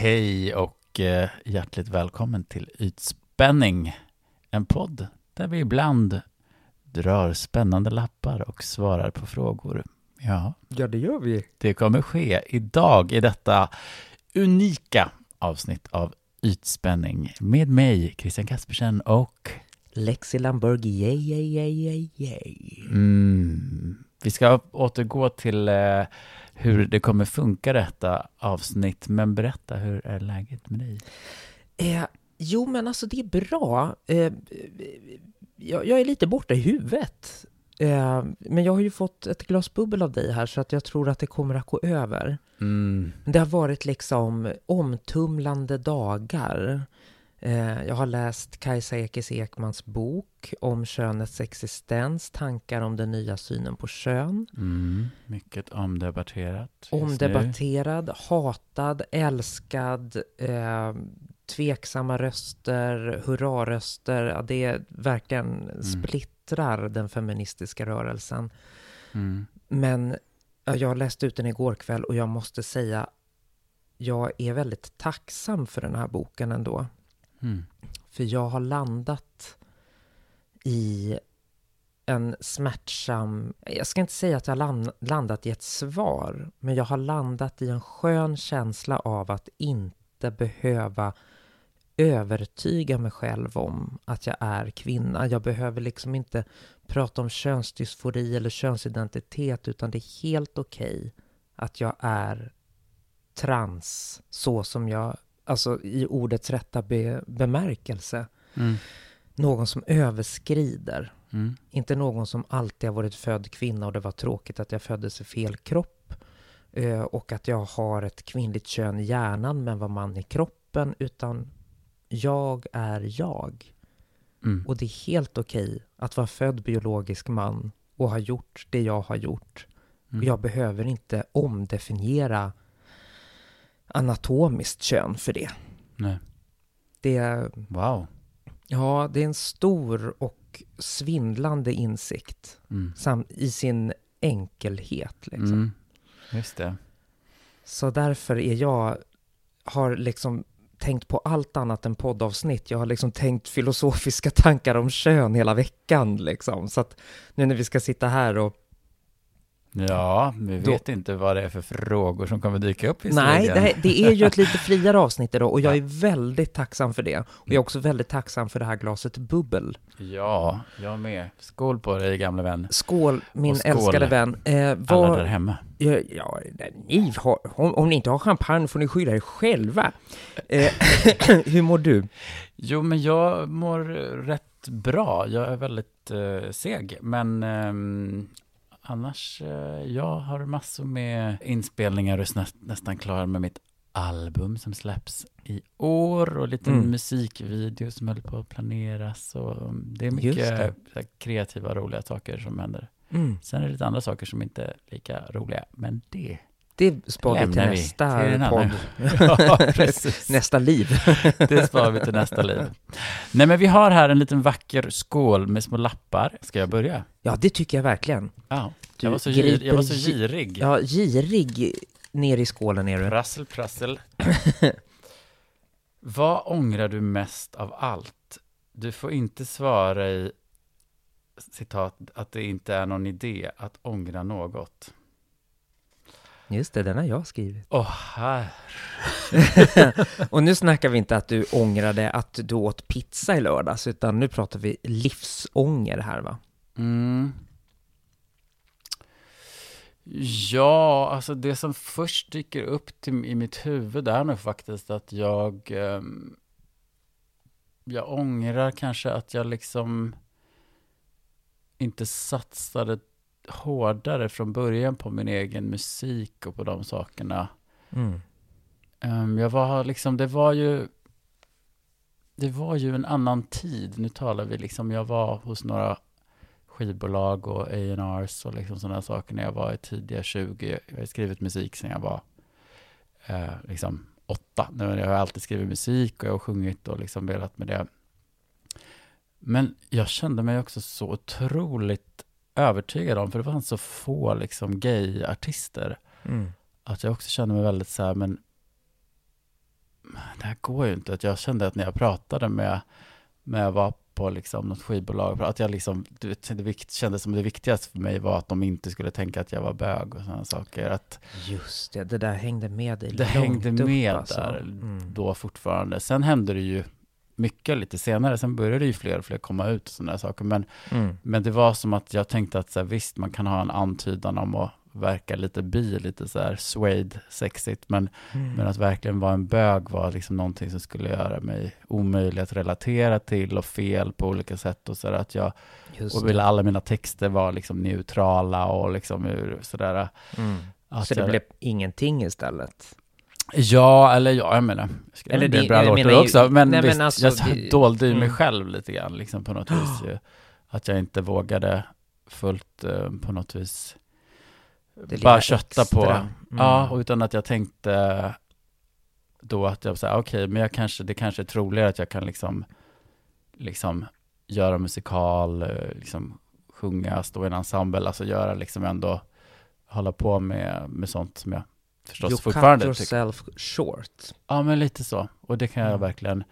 Hej och eh, hjärtligt välkommen till Ytspänning. En podd där vi ibland drar spännande lappar och svarar på frågor. Ja, Ja, det gör vi. det kommer ske idag i detta unika avsnitt av Ytspänning med mig, Christian Kaspersen och Lexi Lamberg, yay, yay, yay, yay, yay. mm, vi ska återgå till eh, hur det kommer funka detta avsnitt. Men berätta, hur är läget med dig? Eh, jo, men alltså det är bra. Eh, jag, jag är lite borta i huvudet. Eh, men jag har ju fått ett glas bubbel av dig här, så att jag tror att det kommer att gå över. Mm, Det har varit liksom omtumlande dagar. Eh, jag har läst Kajsa Ekis Ekmans bok om könets existens, tankar om den nya synen på kön. mm, mycket omdebatterat. Omdebatterad, hatad, älskad, eh, tveksamma röster, hurraröster. Ja, det verkligen splittrar den feministiska rörelsen. Mm. Men ja, jag läste ut den igår kväll och jag måste säga, jag är väldigt tacksam för den här boken ändå. Mm. För jag har landat i en smärtsam... Jag ska inte säga att jag har land, landat i ett svar, men jag har landat i en skön känsla av att inte behöva övertyga mig själv om att jag är kvinna. Jag behöver liksom inte prata om könsdysfori eller könsidentitet, utan det är helt okej att jag är trans, så som jag, alltså i ordets rätta be, bemärkelse. Mm. Någon som överskrider. Mm. Inte någon som alltid har varit född kvinna och det var tråkigt att jag föddes i fel kropp. eh, Och att jag har ett kvinnligt kön i hjärnan men var man i kroppen. Utan jag är jag. Mm. Och det är helt okej att vara född biologisk man och ha gjort det jag har gjort. Mm. Och jag behöver inte omdefiniera anatomiskt kön för det. Nej. Det, Wow. ja, det är en stor och svindlande insikt Mm. sam- i sin enkelhet. Liksom. Mm. Just det. Så därför är jag, har liksom tänkt på allt annat än poddavsnitt. Jag har liksom tänkt filosofiska tankar om kön hela veckan. Liksom. Så att nu när vi ska sitta här och... Ja, vi Då- vet inte vad det är för frågor som kommer dyka upp i Nej, det, det är ju ett lite friare avsnitt idag och jag är väldigt tacksam för det. Och jag är också väldigt tacksam för det här glaset bubbel. Ja, jag med. Skål på dig, gamle vän. Skål, min skål, älskade vän. Eh, Alla vad, där hemma. Ja, ja ni har, om, om ni inte har champagne får ni skylla er själva. Eh, hur mår du? Jo, men jag mår rätt bra. Jag är väldigt eh, seg, men ehm, annars, eh, jag har massor med inspelningar och är nä- nästan klar med mitt album som släpps i år och lite Mm. musikvideo som håller på att planeras och det är mycket det. kreativa, roliga saker som händer. Mm. Sen är det lite andra saker som inte är lika roliga, men det Det sparar vi till nästa till podd. ja, nästa liv. Det sparar vi till nästa liv. Nej, men vi har här en liten vacker skål med små lappar. Ska jag börja? Ja, det tycker jag verkligen. Ja, Du jag var så, gir, jag var så girig. Ja, girig ner i skålen är du. Prassel, prassel. Vad ångrar du mest av allt? Du får inte svara i citat, att det inte är någon idé att ångra något. Just det, den har jag skrivit. Åh, här. Och nu snackar vi inte att du ångrade att du åt pizza i lördags, utan nu pratar vi livsånger här va? Mm. Ja, alltså det som först dyker upp till, i mitt huvud är nog faktiskt att jag ehm, jag ångrar kanske att jag liksom inte satsade hårdare från början på min egen musik och på de sakerna. Mm. Ehm, jag var liksom, det var ju det var ju en annan tid. Nu talar vi liksom, jag var hos några skivbolag och A&Rs och liksom sådana saker när jag var i tidiga 20. Jag har skrivit musik sedan jag var eh, liksom åtta. Nu, Jag har alltid skrivit musik och jag har sjungit och liksom velat med det. Men jag kände mig också så otroligt övertygad om, för det fanns så få liksom gay-artister, Mm. att jag också kände mig väldigt så här, men det här går ju inte. Att jag kände att när jag pratade med, med jag var på liksom något skivbolag, att jag liksom, det vikt, kändes som det viktigaste för mig var att de inte skulle tänka att jag var bög och sådana saker. Att Just det, det där hängde med dig det hängde upp, med alltså. där Mm. då fortfarande. Sen hände det ju mycket lite senare, sen började ju fler och fler komma ut och sådana där saker. Men, Mm. men det var som att jag tänkte att så här, visst, man kan ha en antydan om att verka lite bi, lite så här suede, sexigt, men, Mm. men att verkligen vara en bög var liksom någonting som skulle göra mig omöjlig att relatera till och fel på olika sätt och så att jag och ville alla mina texter vara liksom neutrala och liksom sådär. Mm. Så det jag, blev ingenting istället? Ja, eller ja, jag menar, jag skrev Eller en del bra låtar också, men nej, men visst, alltså, jag det- dolde ju mig mm. själv lite grann, liksom på något vis ju, att jag inte vågade fullt eh, på något vis Det bara kötta på, extra. Mm. ja, och utan att jag tänkte då att jag sa, okej, men jag kanske, det kanske är troligare att jag kan liksom, liksom göra musikal, liksom sjunga, stå i en ensemble, alltså göra liksom ändå, hålla på med, med sånt som jag förstås You fortfarande cut tycker. yourself short. Ja, men lite så. Och det kan jag Mm. verkligen.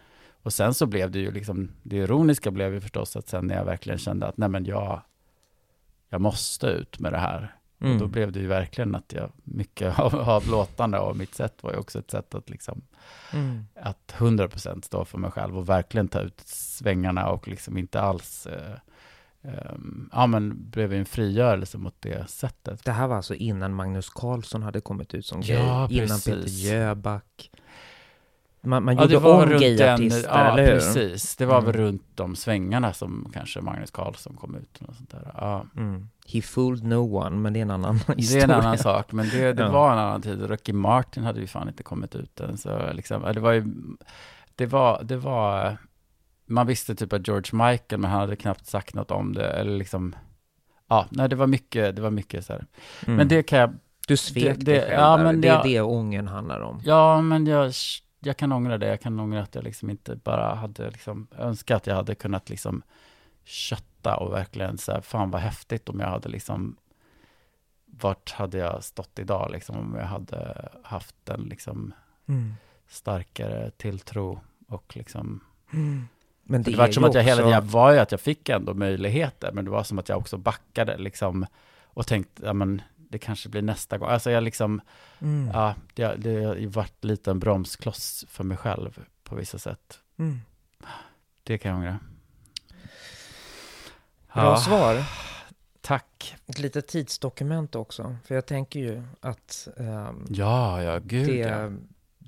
Och sen så blev det ju liksom, det ironiska blev ju förstås att sen när jag verkligen kände att nej men jag, jag måste ut med det här. Och Mm. då blev det ju verkligen att jag, mycket av, av låtarna och mitt sätt var ju också ett sätt att liksom, Mm. att 100% stå för mig själv och verkligen ta ut svängarna och liksom inte alls, eh, ehm, ja men blev en frigörelse mot det sättet. Det här var alltså innan Magnus Carlsson hade kommit ut som gay, Ja, innan. Peter Jöback. Man, man Ja, gjorde om gayartister, ja eller hur? precis. Det var väl Mm. runt de svängarna som kanske Magnus Carlsson kom ut. Och sånt där. Ja. Mm. He fooled no one, men det är en annan Det är historia. en annan sak, men det, det Ja. var en annan tid. Ricky Martin hade ju fan inte kommit ut än. Så liksom, det var ju, det var, det var, man visste typ att George Michael, men han hade knappt sagt något om det. Eller liksom, ja, nej, det var mycket, det var mycket så här. Mm. Men det kan jag, Du svek det- dig det- själv ja, där. men Det är jag- det ångern handlar om. ja, men jag, jag kan ångra det. Jag kan ångra att jag liksom inte bara hade liksom önskat att jag hade kunnat liksom kötta och verkligen så här, fan vad häftigt om jag hade liksom, vart hade jag stått idag liksom om jag hade haft en liksom Mm. starkare tilltro och liksom, Men det, det, det var som att jag hela också- tiden, var ju att jag fick ändå möjligheter, men det var som att jag också backade liksom och tänkte, ja men det kanske blir nästa gång. Alltså jag liksom, Mm. ja, det, det har ju varit lite en bromskloss för mig själv på vissa sätt. Mm. Det kan jag ångra. Bra svar. Tack. Ett litet tidsdokument också. För jag tänker ju att ehm, Ja, ja, gud ja.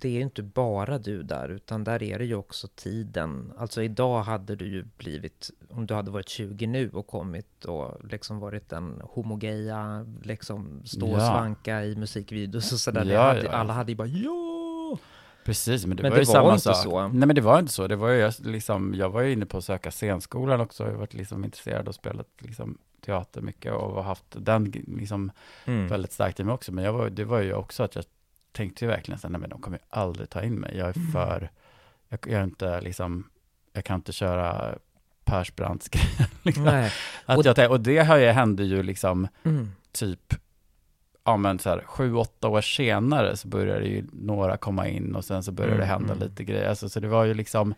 Det, är inte bara du där, utan där är det ju också tiden. Alltså idag hade du ju blivit, om du hade varit 20 nu och kommit och liksom varit en homogeja, liksom stå och Ja. svanka i musikvideos och sådär. Ja, hade, ja. Alla hade ju bara ja! Precis, men det Men var det ju var samma inte sak. så. Nej, men det var inte så. Det var ju jag, liksom, jag var ju inne på att söka scenskolan också. Jag har varit liksom intresserad och spelat liksom, teater mycket och haft den liksom, Mm. väldigt starkt i mig också. Men jag var, det var ju också att jag tänkte ju verkligen så här, nej men de kommer ju aldrig ta in mig. Jag är Mm. för, jag, jag är inte liksom, jag kan inte köra Persbrandts liksom. Att Och- jag, och det ju, hände ju liksom Mm. typ, ja men så här, sju, åtta år senare så började ju några komma in och sen så började Mm, det hända mm. lite grejer. Alltså, så det var ju liksom,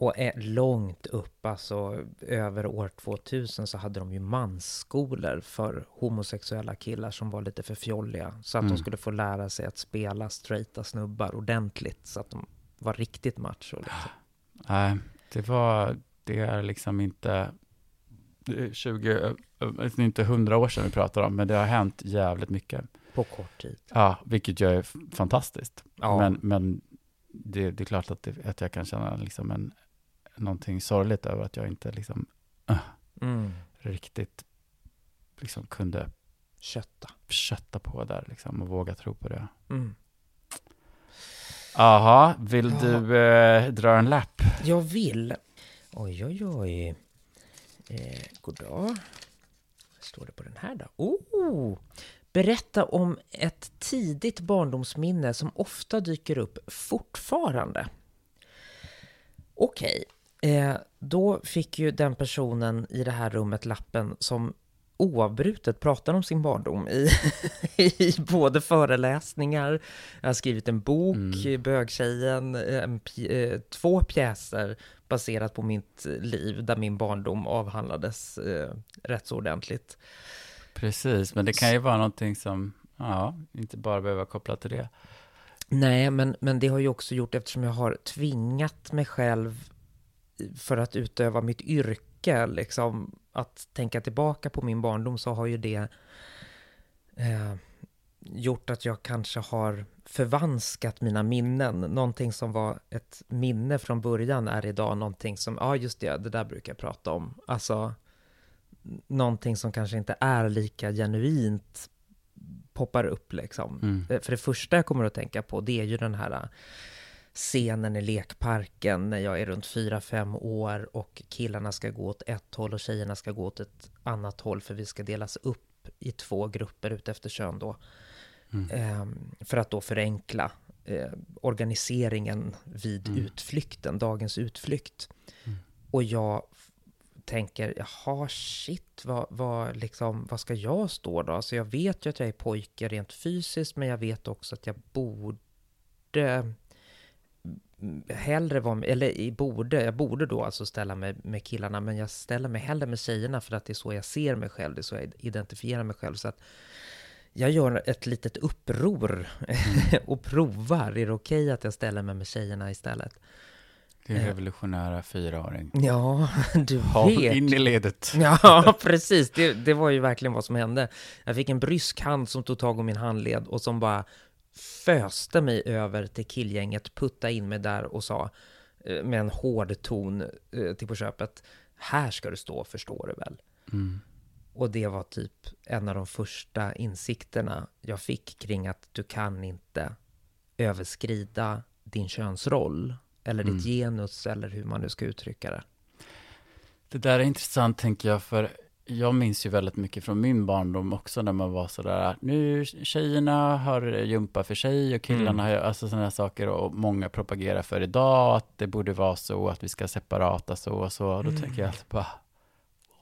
Och är långt upp, alltså över år 2000 så hade de ju mansskolor för homosexuella killar som var lite för fjolliga. Så att Mm. de skulle få lära sig att spela straighta snubbar ordentligt. Så att de var riktigt macho. Liksom. nej, det var, det är liksom inte det är 20, eh, eh, det är inte hundra år sedan vi pratar om, men det har hänt jävligt mycket. På kort tid. Ja, vilket ju är fantastiskt. Ja. Men, men det, det är klart att, det, att jag kan känna liksom en, någonting sorgligt över att jag inte liksom Mm. riktigt liksom kunde Kötta. kötta på där liksom och våga tro på det. Mm. Aha, vill Ja. du eh, dra en lapp? Jag vill. Oj, oj, oj. Eh, god dag. Vad står det på den här då? Oh! berätta om ett tidigt barndomsminne som ofta dyker upp fortfarande. Okej, eh, då fick ju den personen i det här rummet lappen som oavbrutet pratar om sin barndom i, i både föreläsningar, jag har skrivit en bok, mm. Bögtjejen, en, eh, två pjäser baserat på mitt liv där min barndom avhandlades eh, rätt så ordentligt. Precis, men det kan ju vara någonting som, ja, inte bara behöver koppla till det. Nej, men, men det har ju också gjort eftersom jag har tvingat mig själv för att utöva mitt yrke, liksom att tänka tillbaka på min barndom så har ju det eh, gjort att jag kanske har förvanskat mina minnen. Någonting som var ett minne från början är idag någonting som, ja just det, det där brukar jag prata om. Alltså, någonting som kanske inte är lika genuint poppar upp liksom. Mm. Eh, för det första jag kommer att tänka på, det är ju den här scenen i lekparken när jag är runt 4-5 år och killarna ska gå åt ett håll och tjejerna ska gå åt ett annat håll för vi ska delas upp i två grupper utefter kön då. Mm. Eh, för att då förenkla eh, organiseringen vid mm. utflykten, dagens utflykt. Mm. Och jag tänker, jaha shit, vad, vad, liksom, vad ska jag stå då? Alltså jag vet ju att jag är pojke rent fysiskt, men jag vet också att jag borde hellre vara, eller borde, jag borde då alltså ställa mig med killarna, men jag ställer mig hellre med tjejerna för att det är så jag ser mig själv, det är så jag identifierar mig själv. Så att jag gör ett litet uppror mm. och provar, är det okej okay att jag ställer mig med tjejerna istället? Din eh. revolutionära fyraåring. Ja, du vet. in i ledet. Ja, precis. Det, det var ju verkligen vad som hände. Jag fick en brysk hand som tog tag om min handled och som bara föste mig över till killgänget, putta in mig där och sa eh, med en hård ton eh, till på köpet, här ska du stå, förstår du väl? Mm. Och det var typ en av de första insikterna jag fick kring att du kan inte överskrida din könsroll eller ditt mm. genus eller hur man nu ska uttrycka det. Det där är intressant tänker jag, för jag minns ju väldigt mycket från min barndom också när man var sådär, nu tjejerna har jumpa för sig och killarna mm. har, alltså sådana saker och många propagerar för idag, att det borde vara så, att vi ska separata så och så. Och då mm. tänker jag alltid bara,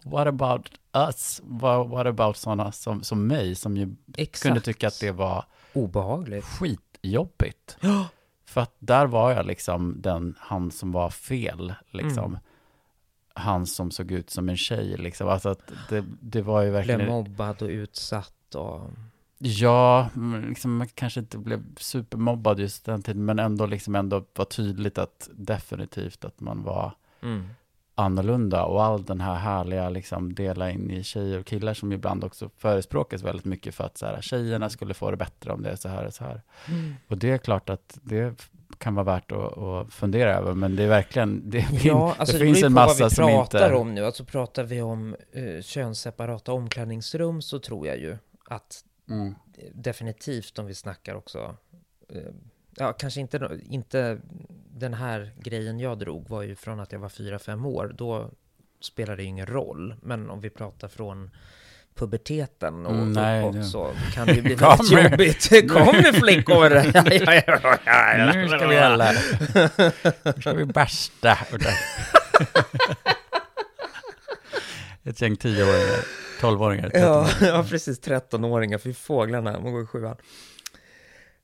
what about us? What, what about sådana som, som mig, som ju Exakt. kunde tycka att det var obehagligt, skitjobbigt. För att där var jag liksom den, han som var fel, liksom. Mm han som såg ut som en tjej liksom. Alltså att det, det var ju verkligen... Blev mobbad och utsatt och... Ja, liksom, man kanske inte blev supermobbad just den tiden, men ändå liksom ändå var tydligt att definitivt att man var mm. annorlunda och all den här härliga liksom dela in i tjejer och killar som ibland också förespråkas väldigt mycket för att så här, tjejerna skulle få det bättre om det är så här och så här. Mm. Och det är klart att det kan vara värt att, att fundera över, men det är verkligen, det, ja, alltså det finns en massa som inte... vad vi pratar om nu, alltså pratar vi om uh, könsseparata omklädningsrum så tror jag ju att mm. definitivt om vi snackar också, uh, ja kanske inte, inte den här grejen jag drog var ju från att jag var fyra fem år, då spelar det ju ingen roll, men om vi pratar från puberteten och, mm, nej, och, och så kan det ju bli väldigt jobbigt. Kom nu flickor! nu ska vi alla, nu ska vi basta. Ett gäng tioåringar, tolvåringar, ja, ja, precis, trettonåringar, fy fåglarna, de går i sjuan.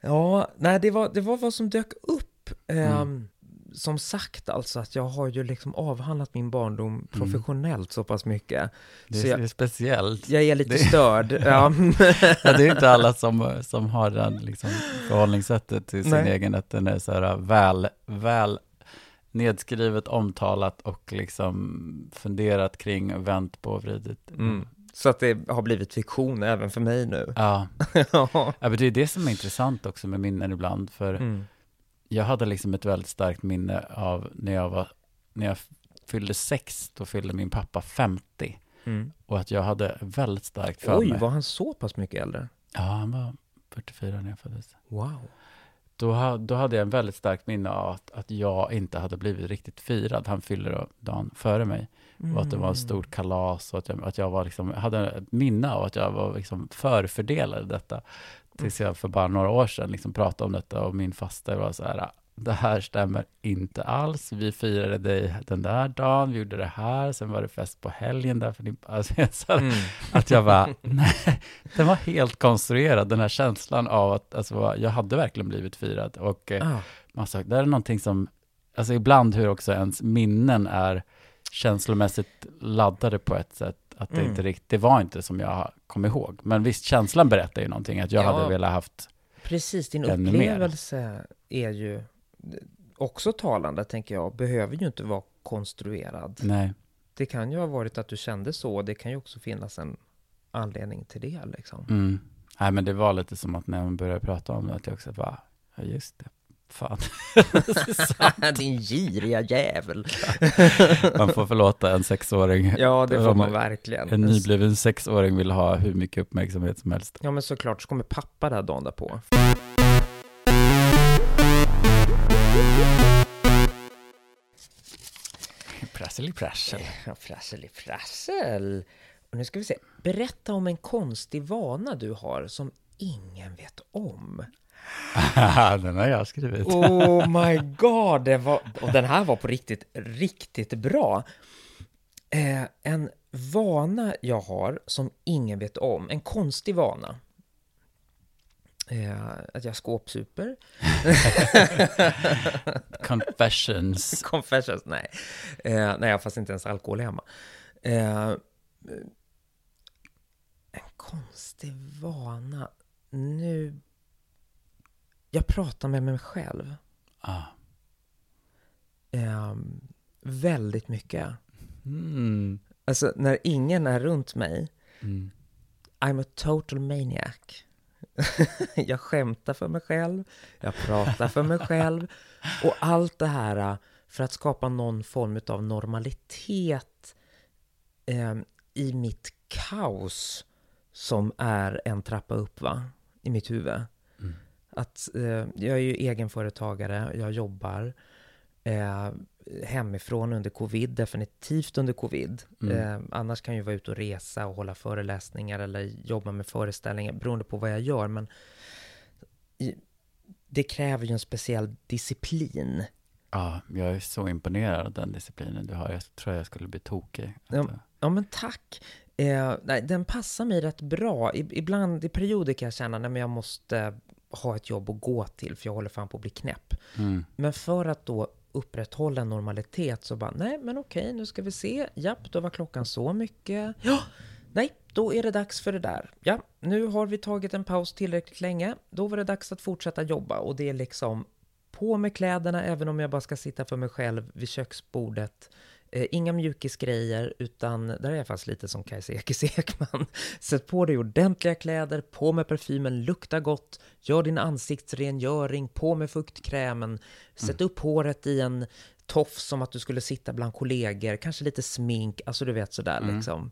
Ja, nej, det var, det var vad som dök upp. Mm. Um, som sagt alltså att jag har ju liksom avhandlat min barndom mm. professionellt mm. så pass mycket. Det är, jag, det är speciellt. Jag är lite det, störd. ja. ja. det är inte alla som, som har den liksom förhållningssättet till sin Nej. egen, att den är så här väl, väl nedskrivet, omtalat och liksom funderat kring, vänt på och vridit. Mm. Så att det har blivit fiktion även för mig nu. Ja, ja. men det är det som är intressant också med minnen ibland, för mm jag hade liksom ett väldigt starkt minne av när jag var, när jag fyllde sex, då fyllde min pappa 50. Mm. Och att jag hade väldigt starkt för Oj, mig. var han så pass mycket äldre? Ja, han var 44 när jag föddes. Wow. då, då hade jag en väldigt starkt minne av att, att jag inte hade blivit riktigt firad. Han fyller då dagen före mig. Och att det var ett stort kalas och att jag, att jag var liksom, hade ett minne av att jag var liksom förfördelad i detta. Tills jag för bara några år sedan liksom pratade om detta och min faster var så här, det här stämmer inte alls. Vi firade dig den där dagen, vi gjorde det här, sen var det fest på helgen där för din... Alltså, så Mm. Att jag bara, nej, den var helt konstruerad, den här känslan av att, alltså, jag hade verkligen blivit firad. Och eh, Ah, man sa, det är någonting som, alltså ibland hur också ens minnen är känslomässigt laddade på ett sätt, att det Mm. inte riktigt, det var inte som jag kom ihåg. Men visst, känslan berättar ju någonting, att jag Ja. hade velat haft, precis, din Ännu mer. upplevelse är ju också talande, tänker jag. Behöver ju inte vara konstruerad. nej, Det kan ju ha varit att du kände så, och det kan ju också finnas en anledning till det liksom. mm. nej men det var lite som att när man började prata om det, att jag också bara, ja just det, fan. Din giriga jävel! man får förlåta en sexåring. Ja, det får man verkligen. En nybliven sexåring vill ha hur mycket uppmärksamhet som helst. Ja, men såklart så kommer pappa där dagen därpå. Prassel i prassel. Ja, prassel i prassel. Och nu ska vi se. Berätta om en konstig vana du har som ingen vet om. Den har jag skrivit. Oh my god! Det var, och den här var på riktigt, riktigt bra. Eh, en vana jag har som ingen vet om. En konstig vana. Eh, att jag skåpsuper. Confessions. Confessions, nej. Eh, nej, jag fast inte ens alkohol hemma. Eh, en konstig vana. Nu... Jag pratar med mig själv. Ah. Eh, väldigt mycket. Mm. Alltså, när ingen är runt mig, Mm. I'm a total maniac. jag skämtar för mig själv, jag pratar för mig själv. Och allt det här äh, för att skapa någon form av normalitet eh, i mitt kaos som är en trappa upp, va? I mitt huvud. Att eh, jag är ju egenföretagare, jag jobbar eh, hemifrån under covid, definitivt under covid. Mm. Eh, annars kan jag ju vara ute och resa och hålla föreläsningar eller jobba med föreställningar beroende på vad jag gör. Men i, det kräver ju en speciell disciplin. Ja, jag är så imponerad av den disciplinen du har. Jag tror jag skulle bli tokig. Ja. Ja, men tack. Eh, nej, den passar mig rätt bra. I, ibland i perioder kan jag känna att jag måste ha ett jobb att gå till för jag håller fan på att bli knäpp. Mm. Men för att då upprätthålla normalitet så bara, nej men okej, nu ska vi se. Japp, då var klockan så mycket. Ja, nej, då är det dags för det där. Ja, nu har vi tagit en paus tillräckligt länge. Då var det dags att fortsätta jobba och det är liksom på med kläderna även om jag bara ska sitta för mig själv vid köksbordet. Eh, inga mjukisgrejer, utan där är jag fast lite som Kajsa Ekis Ekman. Sätt på dig ordentliga kläder, på med parfymen, lukta gott, gör din ansiktsrengöring, på med fuktkrämen, sätt upp håret i en tofs som att du skulle sitta bland kollegor, kanske lite smink, alltså du vet sådär Mm. liksom.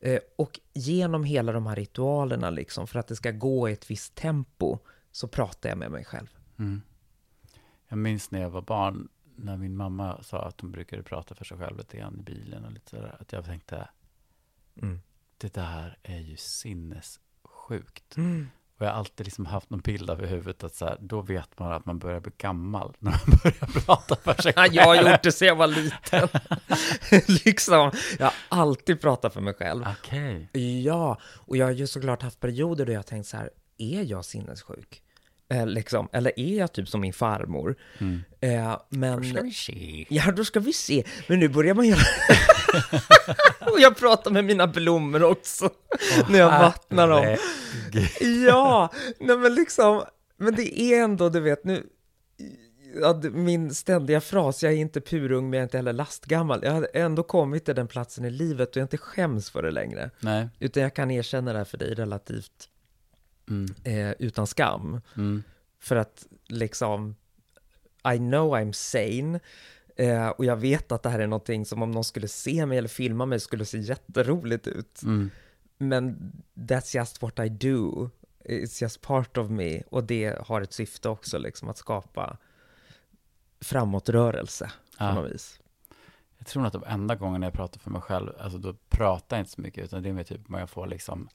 Eh, och genom hela de här ritualerna, liksom, för att det ska gå i ett visst tempo, så pratar jag med mig själv. Mm. Jag minns när jag var barn, när min mamma sa att hon brukade prata för sig själv lite grann i bilen och lite sådär, att jag tänkte, Mm. det där är ju sinnessjukt. Och jag har alltid liksom haft någon bild av i huvudet att så här, då vet man att man börjar bli gammal när man börjar prata för sig själv. Jag har gjort det sedan jag var liten. liksom, jag har alltid pratat för mig själv. Okej. Ja, och jag har ju såklart haft perioder då jag har tänkt så här, är jag sinnessjuk? Eh, liksom, eller är jag typ som min farmor? Mm. Eh, men... Då ska vi se. Ja, då ska vi se. Men nu börjar man göra... och jag pratar med mina blommor också. när jag vattnar dem. Ja, nej men liksom, men det är ändå, du vet, nu, ja, min ständiga fras, jag är inte purung men jag är inte heller lastgammal. Jag har ändå kommit till den platsen i livet och jag inte skäms för det längre. Nej. Utan jag kan erkänna det här för dig relativt Mm. eh, utan skam. Mm. För att liksom, I know I'm sane. Eh, och jag vet att det här är någonting som om någon skulle se mig eller filma mig skulle se jätteroligt ut. Mm. Men that's just what I do. it's just part of me. Och det har ett syfte också, liksom att skapa framåtrörelse på Ja. något vis. Jag tror att de enda gångerna jag pratar för mig själv, alltså då pratar jag inte så mycket, utan det är mer typ när jag får liksom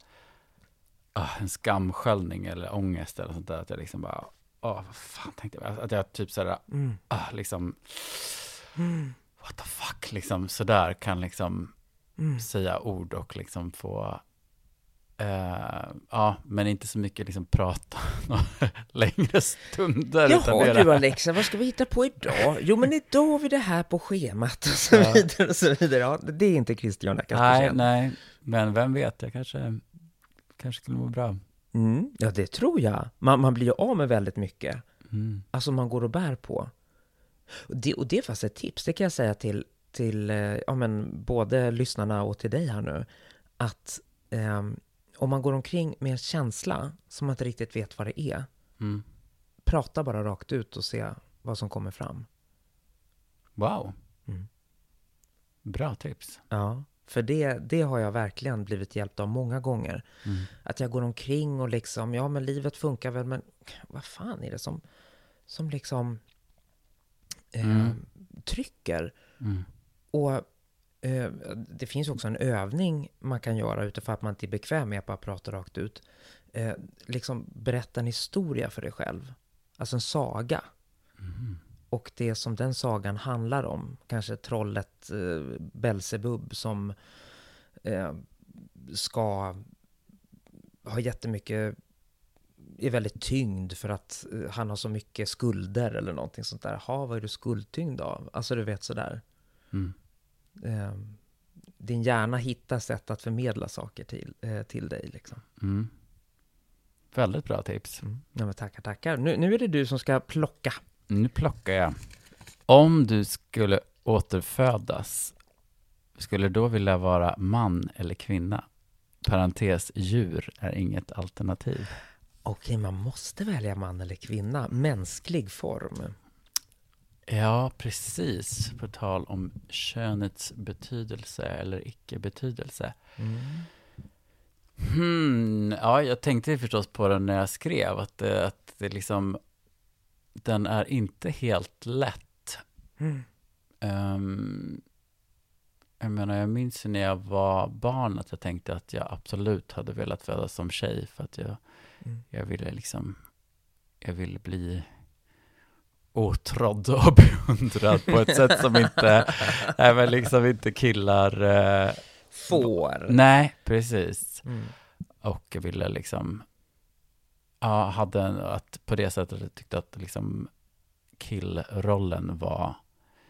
ah, en skamsköljning eller ångest eller sånt där, att jag liksom bara, åh, vad fan tänkte jag, att jag typ sådär, Mm. ah, liksom, what the fuck, liksom sådär kan liksom Mm. säga ord och liksom få, eh, ja, men inte så mycket liksom prata längre stunder. Jaha du Alexa, vad ska vi hitta på idag? Jo men idag har vi det här på schemat och så vidare och så vidare. Ja, det är inte Christian Nej, Kaspersen. nej, men vem vet, jag kanske, kanske skulle må bra. Mm, ja, det tror jag. Man, man blir ju av med väldigt mycket. Mm. Alltså man går och bär på. Och det, och det är faktiskt ett tips, det kan jag säga till, till eh, ja, men både lyssnarna och till dig här nu. Att ehm, om man går omkring med en känsla som man inte riktigt vet vad det är, Mm. prata bara rakt ut och se vad som kommer fram. Wow. Mm. Bra tips. Ja, för det, det har jag verkligen blivit hjälpt av många gånger. Mm. Att jag går omkring och liksom, ja men livet funkar väl, men vad fan är det som, som liksom eh, Mm. trycker? Mm. Och eh, det finns också en övning man kan göra utifrån att man inte är bekväm med att bara prata rakt ut. Eh, liksom berätta en historia för dig själv. Alltså en saga. Mm. Och det som den sagan handlar om, kanske trollet eh, Belsebub som eh, ska ha jättemycket, är väldigt tyngd för att eh, han har så mycket skulder eller någonting sånt där. Ha, vad är du skuldtyngd av? Alltså du vet sådär. Mm. Eh, din hjärna hittar sätt att förmedla saker till, eh, till dig liksom. Mm. Väldigt bra tips. Mm. Ja, men tackar, tackar. Nu, nu är det du som ska plocka. Nu plockar jag. Om du skulle återfödas, skulle du då vilja vara man eller kvinna? Parentes, djur är inget alternativ. Okej, man måste välja man eller kvinna. Mänsklig form. Ja, precis. På tal om könets betydelse eller icke-betydelse. Mm. Hmm, ja, jag tänkte förstås på den när jag skrev, att, det, att det liksom, den är inte helt lätt. Mm. Ehm, jag menar, jag minns ju när jag var barn att jag tänkte att jag absolut hade velat födas som tjej för att jag, Mm. jag ville liksom, jag ville bli åtrådd och beundrad på ett sätt som inte, nej men liksom inte killar, eh, Får. nej precis. Mm. Och jag ville liksom, ja, hade en, att på det sättet tyckte att liksom killrollen var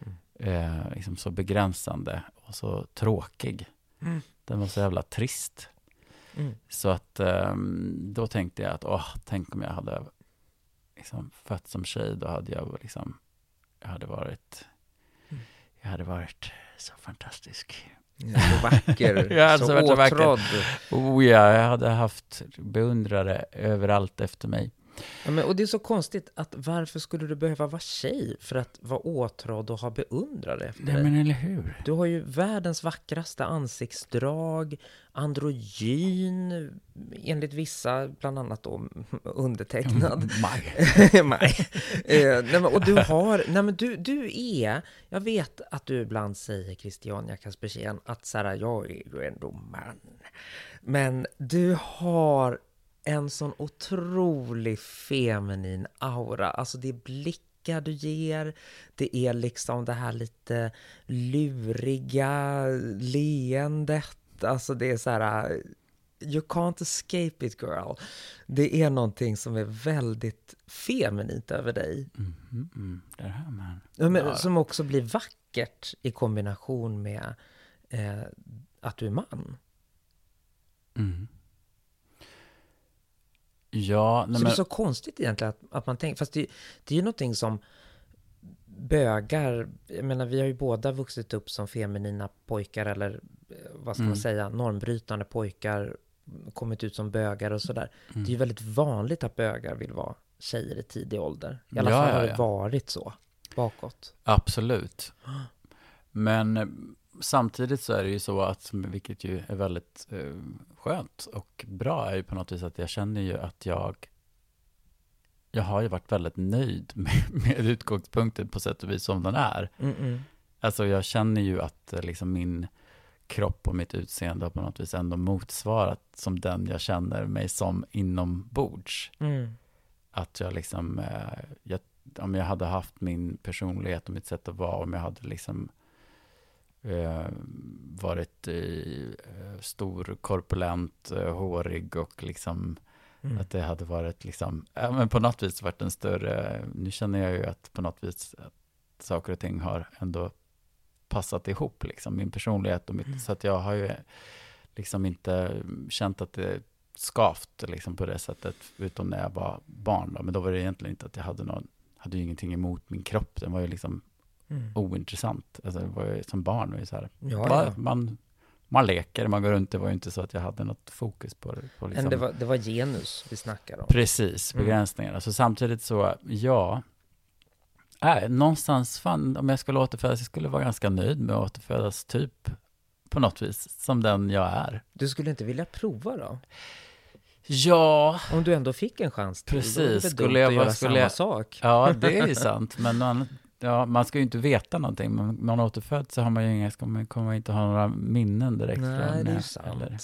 Mm. eh, liksom så begränsande och så tråkig. Mm. Den var så jävla trist. Mm. Så att ehm, då tänkte jag att, åh, tänk om jag hade liksom fötts som tjej, då hade jag liksom, jag hade varit, Mm. jag hade varit så fantastisk. Ja, Så vacker. Så så vacker, vacker. åtrådd. Oh ja, jag hade haft beundrare överallt efter mig. Ja, men, och det är så konstigt att varför skulle du behöva vara tjej för att vara åtrådd och ha beundrare efter Nej dig? men eller hur? Du har ju världens vackraste ansiktsdrag, androgyn, enligt vissa, bland annat då undertecknad. Maj. Maj. Eh, nej, men, och du har, nej men du, du är, jag vet att du ibland säger Christiania Kaspersen att så här, jag är ju ändå man. Men du har en sån otrolig feminin aura, alltså det är blickar du ger, det är liksom det här lite luriga leendet, alltså det är så här You can't escape it girl. Det är någonting som är väldigt feminint över dig. Mm, mm, mm. Där hör man. Ja, men, Ja. Som också blir vackert i kombination med eh, att du är man. Mm. Ja, nej så det men, är så konstigt egentligen att, att man tänker, fast det, det är ju någonting som bögar, jag menar vi har ju båda vuxit upp som feminina pojkar eller eh, vad ska Mm. man säga, normbrytande pojkar, kommit ut som bögar och sådär. Mm. Det är ju väldigt vanligt att bögar vill vara tjejer i tidig ålder. I alla Ja, fall ja, har det ja. varit så bakåt. absolut. Men, samtidigt så är det ju så att, vilket ju är väldigt eh, skönt och bra, är ju på något vis att jag känner ju att jag jag har ju varit väldigt nöjd med, med utgångspunkten på sätt och vis som den är. Mm -mm. Alltså jag känner ju att eh, liksom min kropp och mitt utseende har på något vis ändå motsvarat som den jag känner mig som inombords. Mm. Att jag liksom, eh, jag, om jag hade haft min personlighet och mitt sätt att vara, om jag hade liksom eh, varit eh, stor, korpulent, eh, hårig och liksom Mm. att det hade varit liksom, ja, men på något vis varit en större, nu känner jag ju att på något vis att saker och ting har ändå passat ihop, liksom, min personlighet och mitt, Mm. så att jag har ju liksom inte känt att det skavt liksom på det sättet, utom när jag var barn då, men då var det egentligen inte att jag hade någon, hade ju ingenting emot min kropp, den var ju liksom Mm. ointressant, alltså ju som barn, var ju så här, Ja, bara, ja. man, man leker, man går runt, det var ju inte så att jag hade något fokus på. På liksom, det var, det var genus vi snackar om. Precis, Mm. begränsningar. Alltså samtidigt så, ja, äh, någonstans, fan, om jag skulle återfödas, jag skulle vara ganska nöjd med att återfödas typ på något vis, som den jag är. Du skulle inte vilja prova då? Ja, Om du ändå fick en chans till, Precis, då är det skulle jag vara- göra skulle samma jag- sak. ja det är ju sant, men man, ja, man ska ju inte veta någonting. Man, man återföds så har man ju inga, ska man, kommer man inte ha några minnen direkt. Nej, från, det är sant. eller-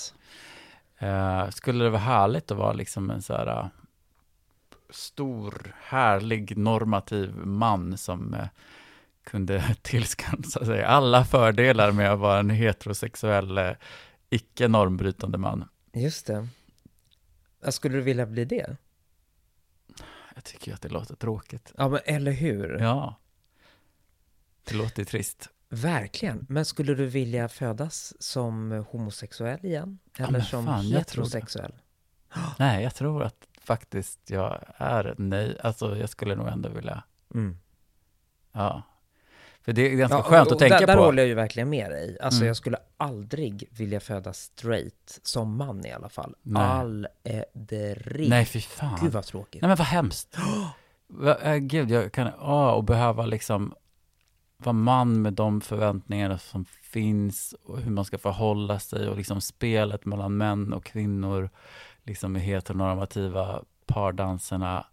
Eh, skulle det vara härligt att vara liksom en så här eh, stor, härlig, normativ man som eh, kunde tillskansa sig alla fördelar med att vara en heterosexuell, icke normbrytande man. Just det. Skulle du vilja bli det? Jag tycker ju att det låter tråkigt. Ja, men eller hur? Ja. Det låter trist. Verkligen. Men skulle du vilja födas som homosexuell igen? Ja, Eller men som fan, jag tror heterosexuell? Nej, jag tror att faktiskt jag är nej. Alltså jag skulle nog ändå vilja, Mm. ja. För det är ganska Ja, skönt att tänka där, Där på. håller jag ju verkligen med dig. Alltså Mm. jag skulle aldrig vilja födas straight, som man i alla fall. Nej. Aldrig. Nej, fy fan. Gud vad tråkigt. Nej men vad hemskt. Äh, gud, jag kan, åh, och behöva liksom vara man med de förväntningarna som finns och hur man ska förhålla sig och liksom spelet mellan män och kvinnor, liksom i heteronormativa pardanserna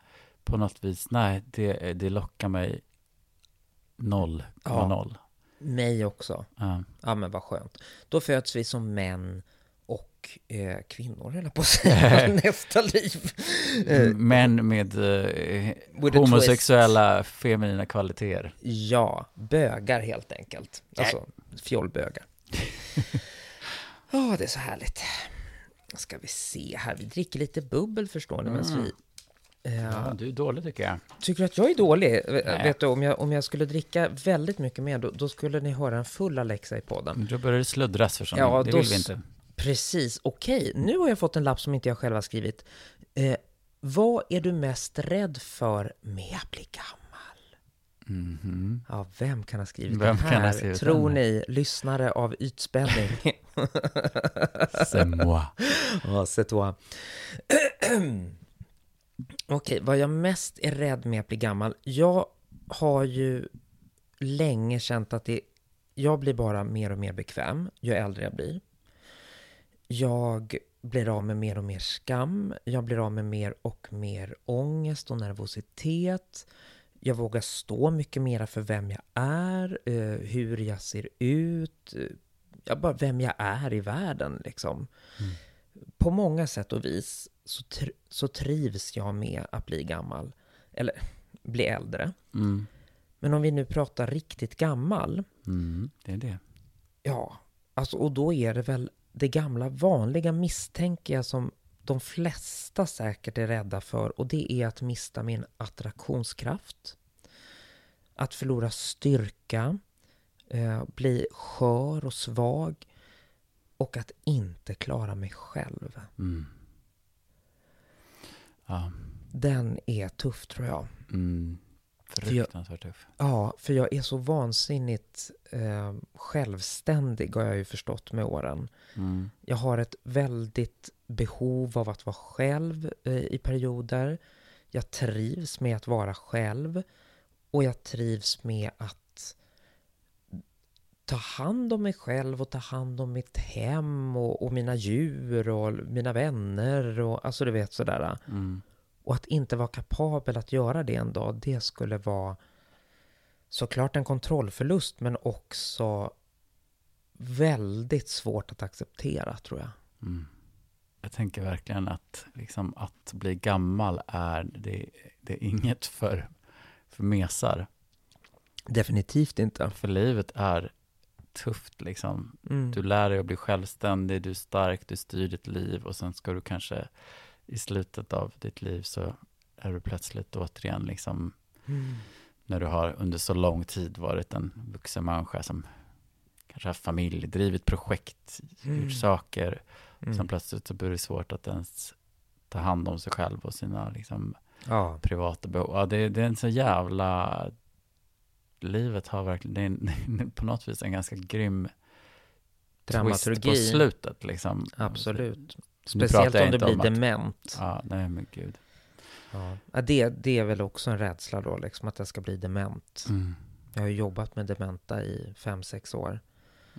på något vis, nej, det, det lockar mig noll, Ja. noll. Mig också. Ja. Ja men vad skönt. Då föds vi som män och eh, kvinnor, eller på att säga, nästa liv. Eh, Män med eh, homosexuella feminina kvaliteter. Ja, bögar helt enkelt. Alltså fjollbögar. Ja, det är så härligt. Ska vi se här, vi dricker lite bubbel förstår ni, medan Mm. vi... Eh, Ja, du är dålig tycker jag. Tycker du att jag är dålig? Nej. Vet du, om jag, om jag skulle dricka väldigt mycket mer, då, då skulle ni höra en full Alexa i podden. Då börjar det sluddras för sånt. Ja, det då vill vi inte. Precis, okej. Nu har jag fått en lapp som inte jag själv har skrivit. Eh, vad är du mest rädd för med att bli gammal? Mhm. Ja, vem kan ha skrivit Vem ha här? skrivit Tror den? ni, lyssnare av ytspänning? C'est moi. Ja, c'est toi. Okej, vad jag mest är rädd med att bli gammal. Jag har ju länge känt att det, jag blir bara mer och mer bekväm ju äldre jag blir. Jag blir av med mer och mer skam. Jag blir av med mer och mer ångest och nervositet. Jag vågar stå mycket mera för vem jag är, eh, hur jag ser ut, ja, bara vem jag är i världen liksom. På många sätt och vis så, tr- så trivs jag med att bli gammal, eller bli äldre. Mm. Men om vi nu pratar riktigt gammal, Mm. Det är det. ja, alltså, och då är det väl det gamla vanliga misstänker jag som de flesta säkert är rädda för och det är att mista min attraktionskraft. Att förlora styrka, eh, bli skör och svag och att inte klara mig själv. Mm. Ja. Den är tuff tror jag. Mm. Fruktansvärt tuff. Ja, för jag är så vansinnigt eh, självständig har jag ju förstått med åren. Mm. Jag har ett väldigt behov av att vara själv eh, i perioder. Jag trivs med att vara själv. Och jag trivs med att ta hand om mig själv och ta hand om mitt hem och, och mina djur och mina vänner och alltså du vet sådär. Mm. Och att inte vara kapabel att göra det en dag, det skulle vara såklart en kontrollförlust men också väldigt svårt att acceptera tror jag. Mm. Jag tänker verkligen att, liksom, att bli gammal är, det, det är inget för, för mesar. Definitivt inte. För livet är tufft liksom. Mm. Du lär dig att bli självständig, du är stark, du styr ditt liv och sen ska du kanske i slutet av ditt liv så är du plötsligt återigen liksom Mm. när du har under så lång tid varit en vuxen människa som kanske har familj, drivit projekt, Mm. gjort saker. Mm. Sen plötsligt så blir det svårt att ens ta hand om sig själv och sina liksom, Ja. privata behov. Ja, det, det är en så jävla... Livet har verkligen, det är, en, det är på något vis en ganska grym twist Dramaturgi. på slutet. Liksom. Absolut. Speciellt om du blir om att- dement. Ja, nej men gud. Ja. Det, det är väl också en rädsla då, liksom att jag ska bli dement. Mm. Jag har jobbat med dementa i fem sex år.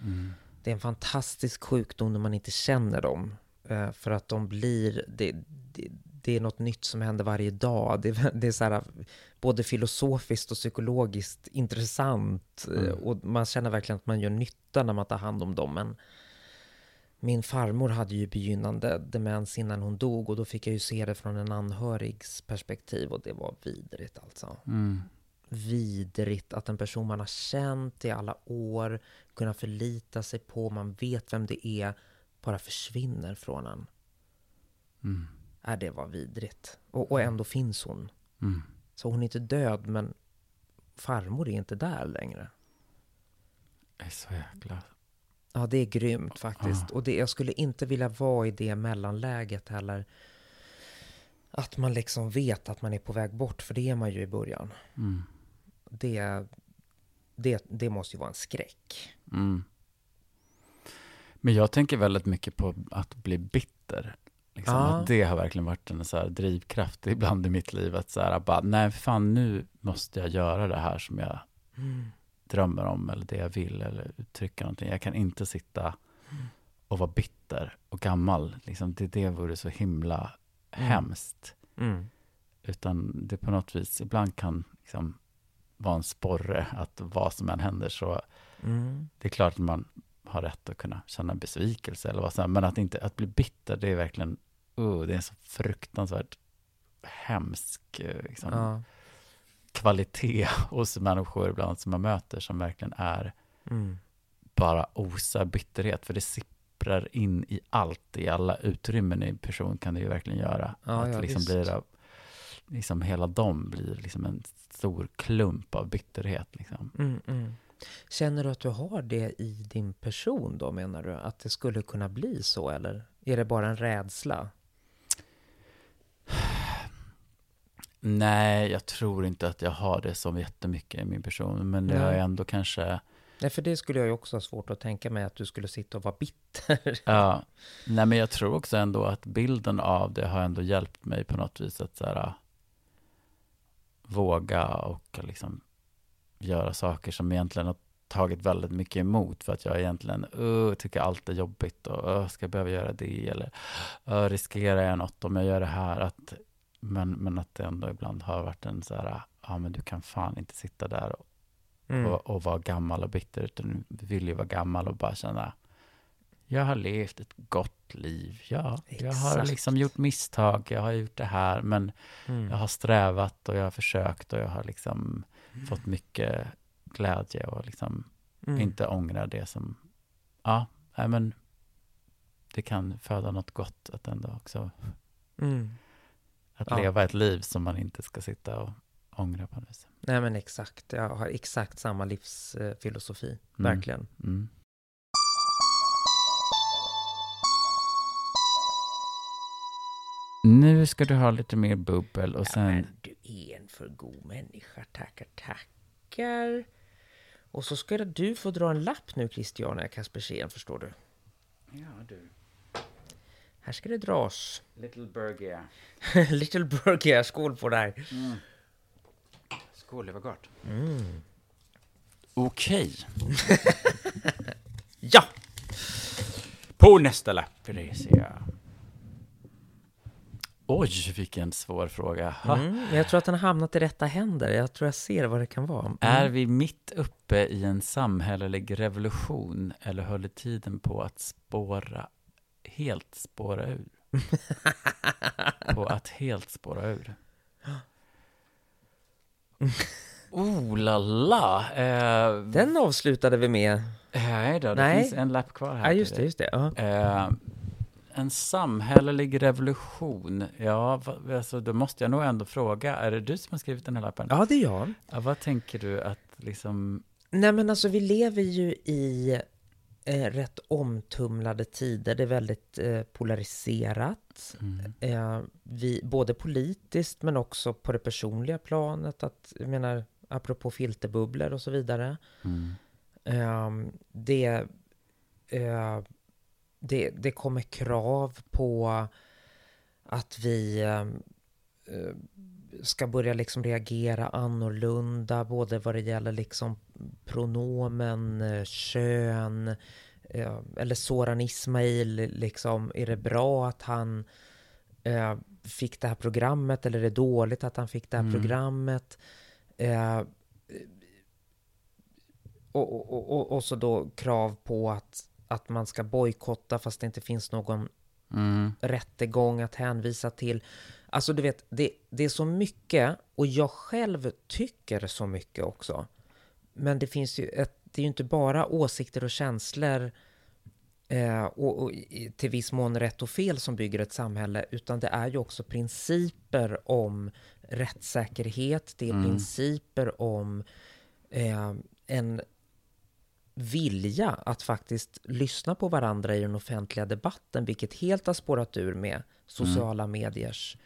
Mm. Det är en fantastisk sjukdom när man inte känner dem. Eh, för att de blir, det, det, det är något nytt som händer varje dag. Det, är- det är så här, både filosofiskt och psykologiskt intressant. eh, Mm. Och man känner verkligen att man gör nytta när man tar hand om dem. Men min farmor hade ju begynnande demens innan hon dog och då fick jag ju se det från en anhörigs perspektiv och det var vidrigt alltså Mm. vidrigt att en person man har känt i alla år, kunna förlita sig på, man vet vem det är, bara försvinner från en. Mm. Är det var vidrigt. Och, och ändå finns hon. Mm. Så hon är inte död, men farmor är inte där längre. Det är så jäkla... Ja, det är grymt faktiskt. Ja. Och det, jag skulle inte vilja vara i det mellanläget heller. Att man liksom vet att man är på väg bort, för det är man ju i början. Mm. Det, det, det måste ju vara en skräck. Mm. Men jag tänker väldigt mycket på att bli bitter. Liksom, Ja. att det har verkligen varit en så här drivkraft ibland i mitt liv. Att så här, bara, nej fan nu måste jag göra det här som jag drömmer om eller det jag vill eller uttrycka någonting. Jag kan inte sitta och vara bitter och gammal. Liksom, det, det vore så himla Mm. hemskt. Mm. Utan det på något vis ibland kan liksom vara en sporre att vad som än händer så Mm. det är klart att man har rätt att kunna känna besvikelse eller vad som men att inte, att bli bitter det är verkligen, uh, det är en så fruktansvärt hemsk eh, liksom, Ja. Kvalitet hos människor ibland som man möter som verkligen är Mm. bara osar bitterhet, för det sipprar in i allt, i alla utrymmen i en person kan det ju verkligen göra. Ja, att ja, liksom visst. blir liksom hela dem blir liksom en stor klump av bitterhet. Liksom. Mm, mm. Känner du att du har det i din person då, menar du? Att det skulle kunna bli så, eller är det bara en rädsla? Nej, jag tror inte att jag har det så jättemycket i min person, men det har jag ändå kanske, Nej, för det skulle jag ju också ha svårt att tänka mig att du skulle sitta och vara bitter. ja, nej men jag tror också ändå att bilden av det har ändå hjälpt mig på något vis att så här, våga och liksom göra saker som egentligen har tagit väldigt mycket emot för att jag egentligen uh, tycker allt är jobbigt och uh, ska jag behöva göra det? eller uh, riskerar jag något om jag gör det här? Att, men, men att det ändå ibland har varit en så här ja men du kan fan inte sitta där och, Mm. och, och vara gammal och bitter utan du vill ju vara gammal och bara känna jag har levt ett gott liv, ja, jag har Exakt. liksom gjort misstag, jag har gjort det här, men Mm. jag har strävat och jag har försökt och jag har liksom fått mycket glädje och liksom Mm. inte ångrar det som, ja, nej men det kan föda något gott att ändå också, Mm. Att Ja. leva ett liv som man inte ska sitta och ångra på något vis. Nej, men exakt. Jag har exakt samma livsfilosofi. Mm. Verkligen. Mm. Nu ska du ha lite mer bubbel och Ja, sen, men du är en för god människa. Tackar, tackar. Och så ska du få dra en lapp nu, Christiana Kaspersen, förstår du. ja du, Här ska det dras. little burger. Little Burger, skål på dig. Skål, det var gott. Okej. Ja! På nästa lapp, Theresia. Oj, vilken svår fråga. Mm, jag tror att den har hamnat i rätta händer. Jag tror jag ser vad det kan vara. Mm. Är vi mitt uppe i en samhällelig revolution eller håller tiden på att spåra, helt spåra ur? på att helt spåra ur. Oh la la! Eh, Den avslutade vi med. nej då, det Nej. finns en lapp kvar här. Ja, just det, just det. Ja. Eh, en samhällelig revolution. Ja, alltså, då måste jag nog ändå fråga, är det du som har skrivit den här lappen? ja, det är jag. Ja, vad tänker du att liksom... Nej, men alltså vi lever ju i eh, rätt omtumlade tider. Det är väldigt eh, polariserat. Mm, Eh, vi, både politiskt men också på det personliga planet. Att, jag menar, apropå filterbubblor och så vidare. mm, Eh, det, eh, det, det kommer krav på att vi eh, ska börja liksom reagera annorlunda, både vad det gäller liksom pronomen, eh, kön, eh, eller Soran Ismail, liksom, är det bra att han eh, fick det här programmet, eller är det dåligt att han fick det här Mm. programmet? Eh, och, och, och, och så då krav på att, att man ska bojkotta fast det inte finns någon mm, rättegång att hänvisa till. Alltså du vet, det, det är så mycket och jag själv tycker så mycket också. Men det finns ju ett, det är ju inte bara åsikter och känslor eh, och, och till viss mån rätt och fel som bygger ett samhälle, utan det är ju också principer om rättssäkerhet, det är Mm. principer om eh, en vilja att faktiskt lyssna på varandra i den offentliga debatten, vilket helt har spårat ur med sociala mediers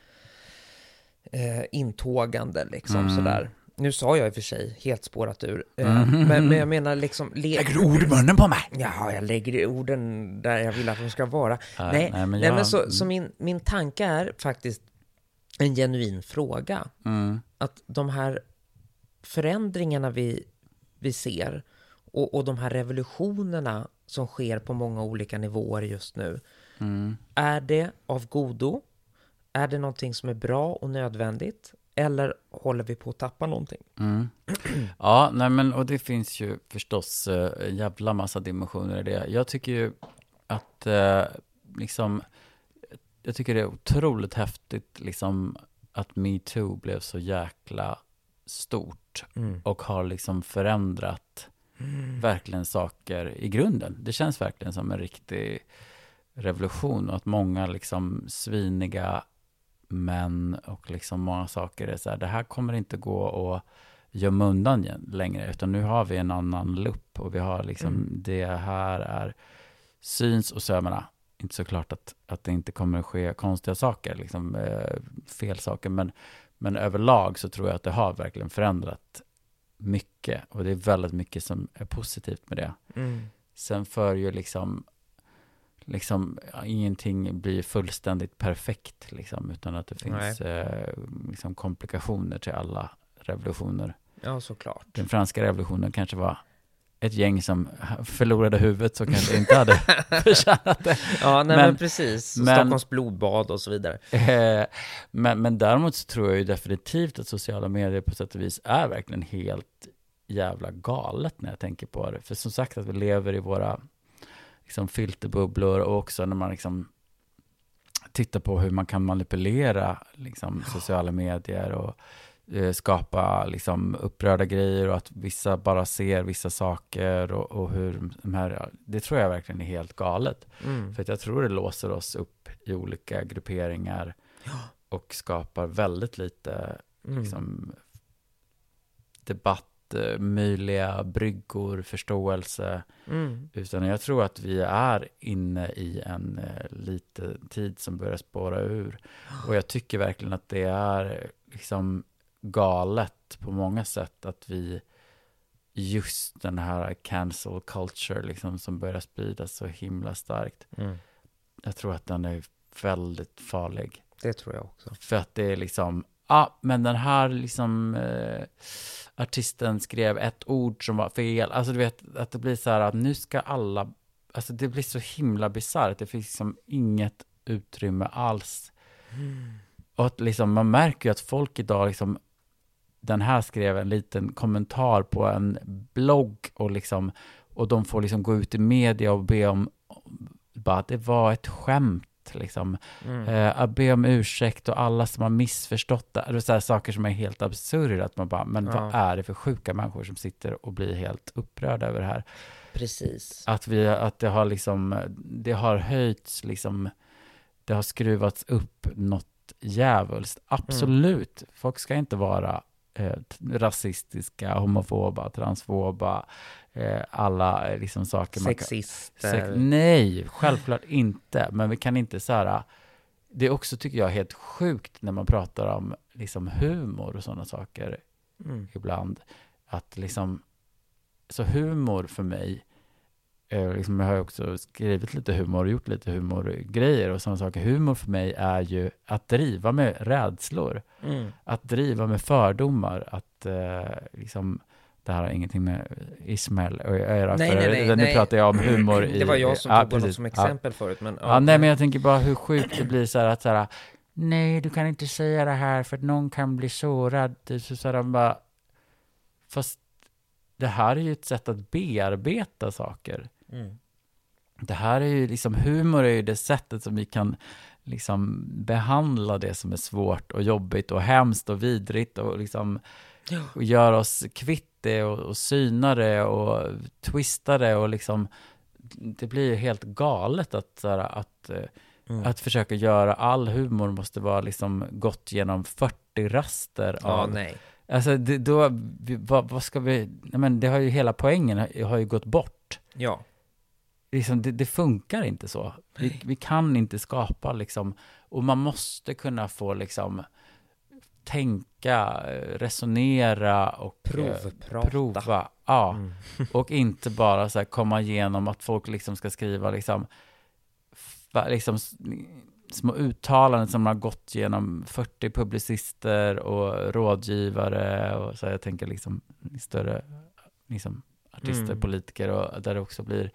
eh, intågande. Liksom, Mm. sådär. Nu sa jag i och för sig helt spårat ur, eh, Mm. men, men jag menar liksom... Le- Lägger du ord i munnen på mig? Ja, jag lägger orden där jag vill att de ska vara. Nej, nej, nej, nej, men men, jag- så, så min, min tanke är faktiskt en genuin fråga. Mm, Att de här förändringarna vi, vi ser och, och de här revolutionerna som sker på många olika nivåer just nu. mm. Är det av godo? Är det någonting som är bra och nödvändigt? Eller håller vi på att tappa någonting? Mm. Ja, nej men och det finns ju förstås eh, en jävla massa dimensioner i det. Jag tycker ju att eh, liksom, jag tycker det är otroligt häftigt liksom att metoo blev så jäkla stort och har liksom förändrat verkligen saker i grunden. Det känns verkligen som en riktig revolution och att många liksom sviniga män och liksom många saker är så här, det här kommer inte gå att gömma undan igen längre, utan nu har vi en annan lupp och vi har liksom, Mm. det här är syns och menar, inte så klart att, att det inte kommer att ske konstiga saker, liksom eh, fel saker, men, men överlag så tror jag att det har verkligen förändrat mycket och det är väldigt mycket som är positivt med det. Mm. Sen för ju liksom, liksom ingenting blir fullständigt perfekt, liksom, utan att det finns eh, liksom komplikationer till alla revolutioner. Ja, såklart. Den franska revolutionen kanske var ett gäng som förlorade huvudet så kanske inte hade förtjänat det. Ja, nej Men- men, precis. men- Stockholms blodbad och så vidare. Eh, men, men däremot så tror jag ju definitivt att sociala medier på sätt och vis är verkligen helt jävla galet när jag tänker på det. För som sagt att vi lever i våra liksom, filterbubblor och också när man liksom tittar på hur man kan manipulera liksom, sociala medier och eh, skapa liksom, upprörda grejer och att vissa bara ser vissa saker och, och hur de här, det tror jag verkligen är helt galet. Mm. För jag tror det låser oss upp i olika grupperingar och skapar väldigt lite Mm. liksom, debatt, möjliga bryggor, förståelse. Mm. Utan jag tror att vi är inne i en eh, lite tid som börjar spåra ur. Och jag tycker verkligen att det är liksom galet på många sätt att vi just den här cancel culture liksom som börjar spridas så himla starkt. Mm. Jag tror att den är väldigt farlig. Det tror jag också. För att det är liksom, ja, men den här liksom eh, artisten skrev ett ord som var fel. Alltså du vet, att det blir så här att nu ska alla, alltså det blir så himla bisarrt. Det finns liksom inget utrymme alls. Och att liksom, man märker ju att folk idag liksom, den här skrev en liten kommentar på en blogg och liksom, och de får liksom gå ut i media och be om, bara att det var ett skämt liksom. Mm. Eh, att be om ursäkt och alla som har missförstått det. Det är saker som är helt absurda. Att man bara, men Ja. vad är det för sjuka människor som sitter och blir helt upprörda över det här? Precis. Att, vi, att det har liksom, det har höjts liksom, det har skruvats upp något djävulskt. Absolut, folk ska inte vara eh, rasistiska, homofoba, transfoba, eh, alla eh, liksom saker man kan... Sexister. Sex, nej, självklart inte. Men vi kan inte så här... Det är också, tycker jag, helt sjukt när man pratar om liksom humor och sådana saker Mm. ibland. Att liksom... Så humor för mig, eh, liksom jag har också skrivit lite humor och gjort lite humorgrejer och sådana saker. Humor för mig är ju att driva med rädslor. Mm. Att driva med fördomar. Att eh, liksom... Det här har ingenting med Ismail att göra. Nej, nej, nej, nu nej. pratar jag om humor i... Det var jag som ja, tog honom som Ja. exempel förut. Men, Ja, nej, men jag tänker bara hur sjukt det blir så här att så här, nej, du kan inte säga det här för att någon kan bli sårad. Så, så här, bara, fast det här är ju ett sätt att bearbeta saker. Mm. Det här är ju liksom, humor är ju det sättet som vi kan liksom behandla det som är svårt och jobbigt och hemskt och vidrigt och liksom Ja. och göra oss kvitt det och, och syna det och twista det och liksom det blir ju helt galet att, så här, att, eh, Mm. att försöka göra all humor måste vara liksom gått genom 40 raster Ja, av nej. Alltså, det, då, vad, vad ska vi, nej men det har ju hela poängen har, har ju gått bort. Ja. Liksom, det, det funkar inte så. Vi, vi kan inte skapa liksom, och man måste kunna få liksom tänka, eh, resonera och eh, Provprata. prova. Ja, Mm. och inte bara så här komma igenom att folk liksom ska skriva liksom, liksom små uttalanden som har gått genom 40 publicister och rådgivare och så här, jag tänker liksom i större liksom artister, Mm. politiker och där det också blir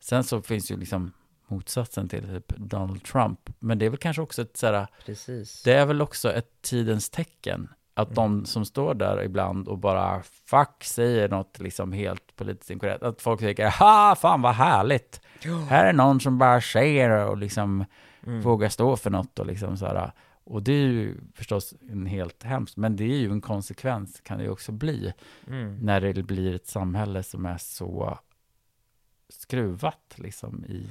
sen så finns ju liksom motsatsen till typ Donald Trump men det är väl kanske också ett så här, Precis. det är väl också ett tidens tecken att Mm. de som står där ibland och bara fuck säger något liksom helt politiskt inkorrekt. Att folk tycker ha fan vad härligt. Här är någon som bara säger och liksom Mm. vågar stå för något och liksom så här. Och det är ju förstås en helt hemskt, men det är ju en konsekvens kan det ju också bli Mm. när det blir ett samhälle som är så skruvat liksom i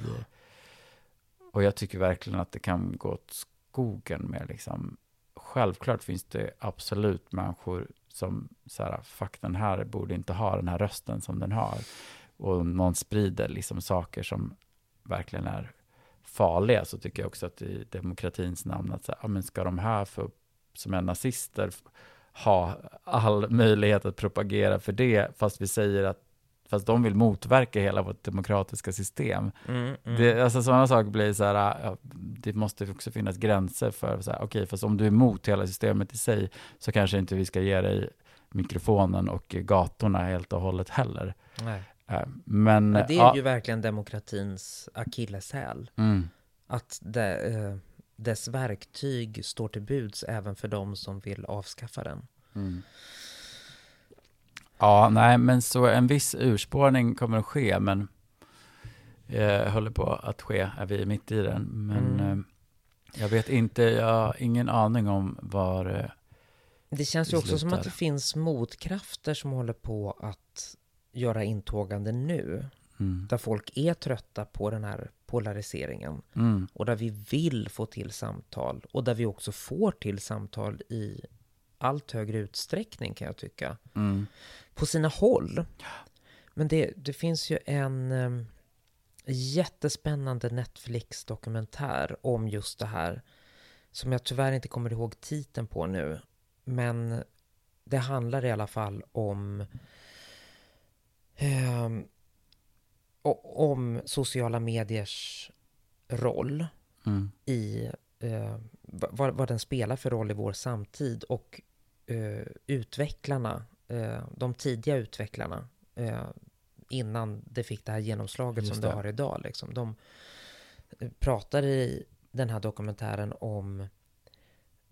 och jag tycker verkligen att det kan gå åt skogen med liksom självklart finns det absolut människor som så här, fuck den här borde inte ha den här rösten som den har och någon sprider liksom saker som verkligen är farliga så tycker jag också att i demokratins namn att så här, men ska de här för, som är nazister ha all möjlighet att propagera för det fast vi säger att fast de vill motverka hela vårt demokratiska system. Mm. Mm. Det, alltså sådana saker blir så här, ja, det måste också finnas gränser för, så här, okej, fast om du är emot hela systemet i sig, så kanske inte vi ska ge dig mikrofonen och gatorna helt och hållet heller. Nej. Eh, Men, Men det är ja, ju verkligen demokratins akilleshäl. mm, Att det, eh, dess verktyg står till buds även för de som vill avskaffa den. mm. Ja, nej, men så en viss urspårning kommer att ske, men eh, håller på att ske, är vi mitt i den. Men Mm. eh, jag vet inte, jag har ingen aning om var eh, Det känns ju också som att det finns motkrafter som håller på att göra intågande nu. mm, Där folk är trötta på den här polariseringen. mm, Och där vi vill få till samtal. Och där vi också får till samtal i allt högre utsträckning kan jag tycka. mm, På sina håll. Men det, det finns ju en um, jättespännande Netflix-dokumentär om just det här. Som jag tyvärr inte kommer ihåg titeln på nu. Men det handlar i alla fall om o- om sociala mediers roll mm, i eh, vad, vad den spelar för roll i vår samtid och eh, utvecklarna eh, de tidiga utvecklarna, eh, innan det fick det här genomslaget Just som det. det. har idag. Liksom. De eh, pratar i den här dokumentären om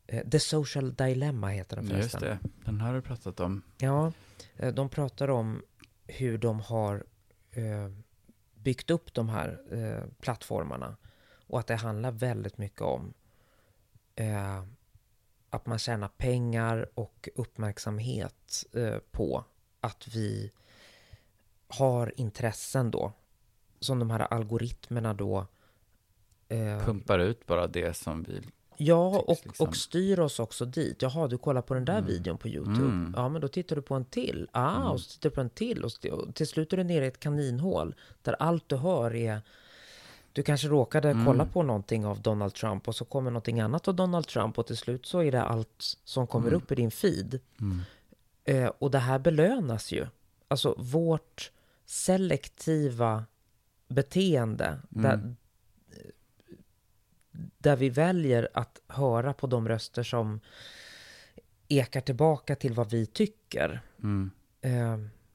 eh, The Social Dilemma heter den Just förresten. det, den har du pratat om. Ja, eh, de pratar om hur de har eh, byggt upp de här eh, plattformarna. Och att det handlar väldigt mycket om eh, att man tjänar pengar och uppmärksamhet eh, på att vi har intressen då som de här algoritmerna då eh, Pumpar ut bara det som vi... Ja, tycks och, liksom- och styr oss också dit. Jaha, du kollar på den där Mm. videon på YouTube. Mm. Ja, men då tittar du på en till. Ah, Mm. och så tittar du på en till. Och, och till slut är du nere i ett kaninhål där allt du hör är... Du kanske råkade Mm. kolla på någonting av Donald Trump och så kommer någonting annat av Donald Trump och till slut så är det allt som kommer Mm. upp i din feed. Mm. Eh, och det här belönas ju. Alltså vårt selektiva beteende. Där, Mm. Där vi väljer att höra på de röster som ekar tillbaka till vad vi tycker. Mm. Eh,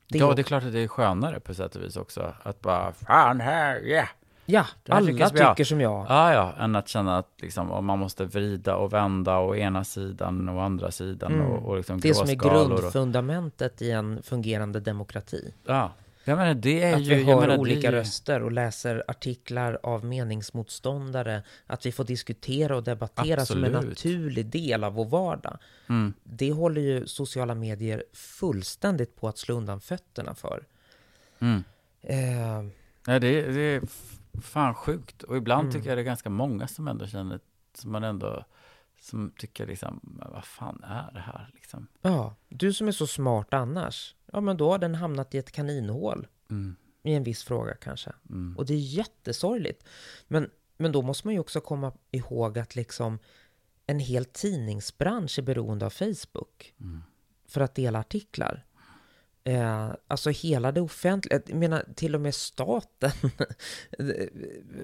det ja, det är klart att det är skönare på sätt och vis också. Att bara, fan här, yeah! ja, alla tycker jag. tycker som jag. Ja, ja, än att känna att liksom, om man måste vrida och vända å ena sidan och andra sidan Mm. och, och liksom Det som är gråskalor och- grundfundamentet i en fungerande demokrati. Ja, jag menar det är Att ju... vi hör menar, olika det röster och läser artiklar av meningsmotståndare. Att vi får diskutera och debattera som en Absolut. naturlig del av vår vardag. Mm, Det håller ju sociala medier fullständigt på att slå undan fötterna för. mm. Eh, Ja, det, är- det är fan sjukt. Och ibland Mm. tycker jag det är ganska många som ändå känner, som man ändå, som tycker liksom, vad fan är det här liksom? ja, du som är så smart annars. Ja, men då har den hamnat i ett kaninhål. Mm, I en viss fråga kanske. mm, Och det är jättesorgligt. Men, men då måste man ju också komma ihåg att liksom en hel tidningsbransch är beroende av Facebook mm. för att dela artiklar. Eh, alltså hela det offentliga, jag menar till och med staten,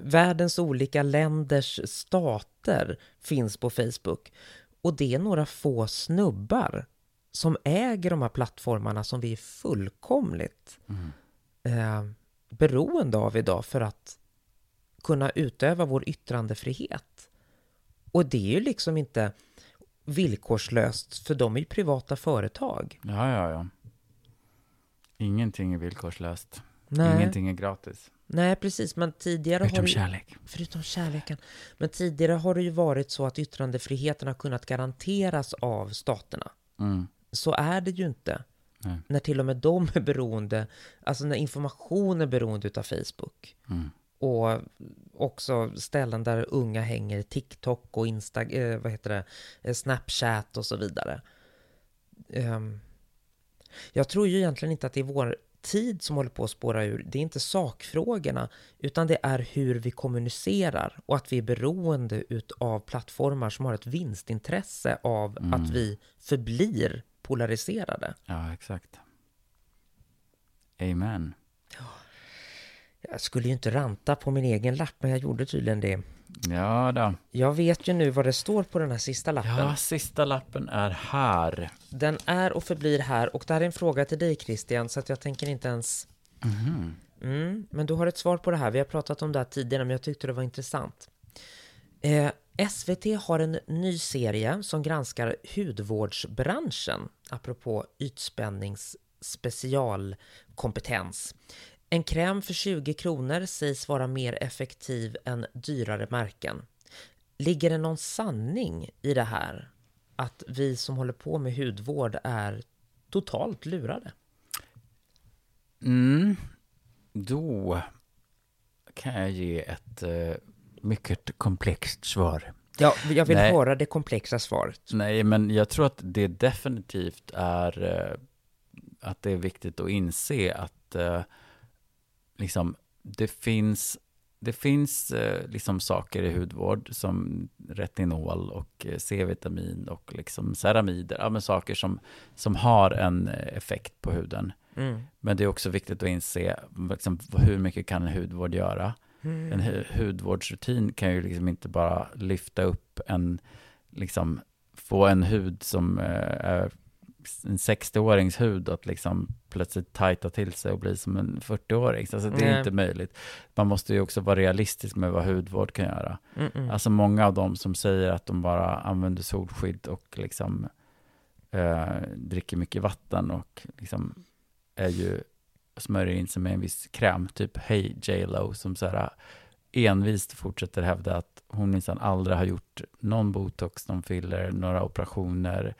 världens olika länders stater finns på Facebook. Och det är några få snubbar som äger de här plattformarna som vi är fullkomligt Mm. eh, beroende av idag för att kunna utöva vår yttrandefrihet. Och det är ju liksom inte villkorslöst, för de är ju privata företag. Ja, ja, ja. Ingenting är villkorslöst. Nej, Ingenting är gratis. nej precis, men tidigare har Förutom det, kärlek. förutom kärleken. Men tidigare har det ju varit så att yttrandefriheten har kunnat garanteras av staterna. Mm. Så är det ju inte. Nej. När till och med de är beroende, alltså när information är beroende utav Facebook. Mm. Och också ställen där unga hänger, TikTok och Insta, eh, vad heter det, Snapchat och så vidare. Ehm, jag tror ju egentligen inte att det är vår tid som håller på att spåra ur. Det är inte sakfrågorna, utan det är hur vi kommunicerar och att vi är beroende av plattformar som har ett vinstintresse av Mm. att vi förblir polariserade. Ja, exakt. Amen. Jag skulle ju inte ranta på min egen lapp, men jag gjorde tydligen det. Ja då. Jag vet ju nu vad det står på den här sista lappen. Ja, sista lappen är här. Den är och förblir här och det här är en fråga till dig Christian så att jag tänker inte ens... Mhm. Mm, men du har ett svar på det här. Vi har pratat om det här tidigare men jag tyckte det var intressant. Eh, SVT har en ny serie som granskar hudvårdsbranschen apropå ytspännings specialkompetens. En kräm för 20 kronor sägs vara mer effektiv än dyrare märken. Ligger det någon sanning i det här? Att vi som håller på med hudvård är totalt lurade? Mm. Då kan jag ge ett eh, mycket komplext svar. Ja, jag vill Nej. höra det komplexa svaret. Nej, men jag tror att det definitivt är eh, att det är viktigt att inse att eh, liksom det finns det finns eh, liksom saker i hudvård som retinol och eh, C-vitamin och liksom ceramider, ja, men saker som, som har en eh, effekt på huden. Mm. Men det är också viktigt att inse liksom, hur mycket kan en hudvård göra. Mm. En hu- hudvårdsrutin kan ju liksom inte bara lyfta upp en, liksom, få en hud som eh, är en 60-årings hud att liksom plötsligt tajta till sig och bli som en 40-åring. Alltså det är Nej. inte möjligt. Man måste ju också vara realistisk med vad hudvård kan göra. Mm-mm. Alltså många av dem som säger att de bara använder solskydd och liksom eh, dricker mycket vatten och liksom är ju smörjer in sig med en viss kräm, typ Hey J Lo som så här envist fortsätter hävda att hon minsann aldrig har gjort någon botox, någon filler, några operationer,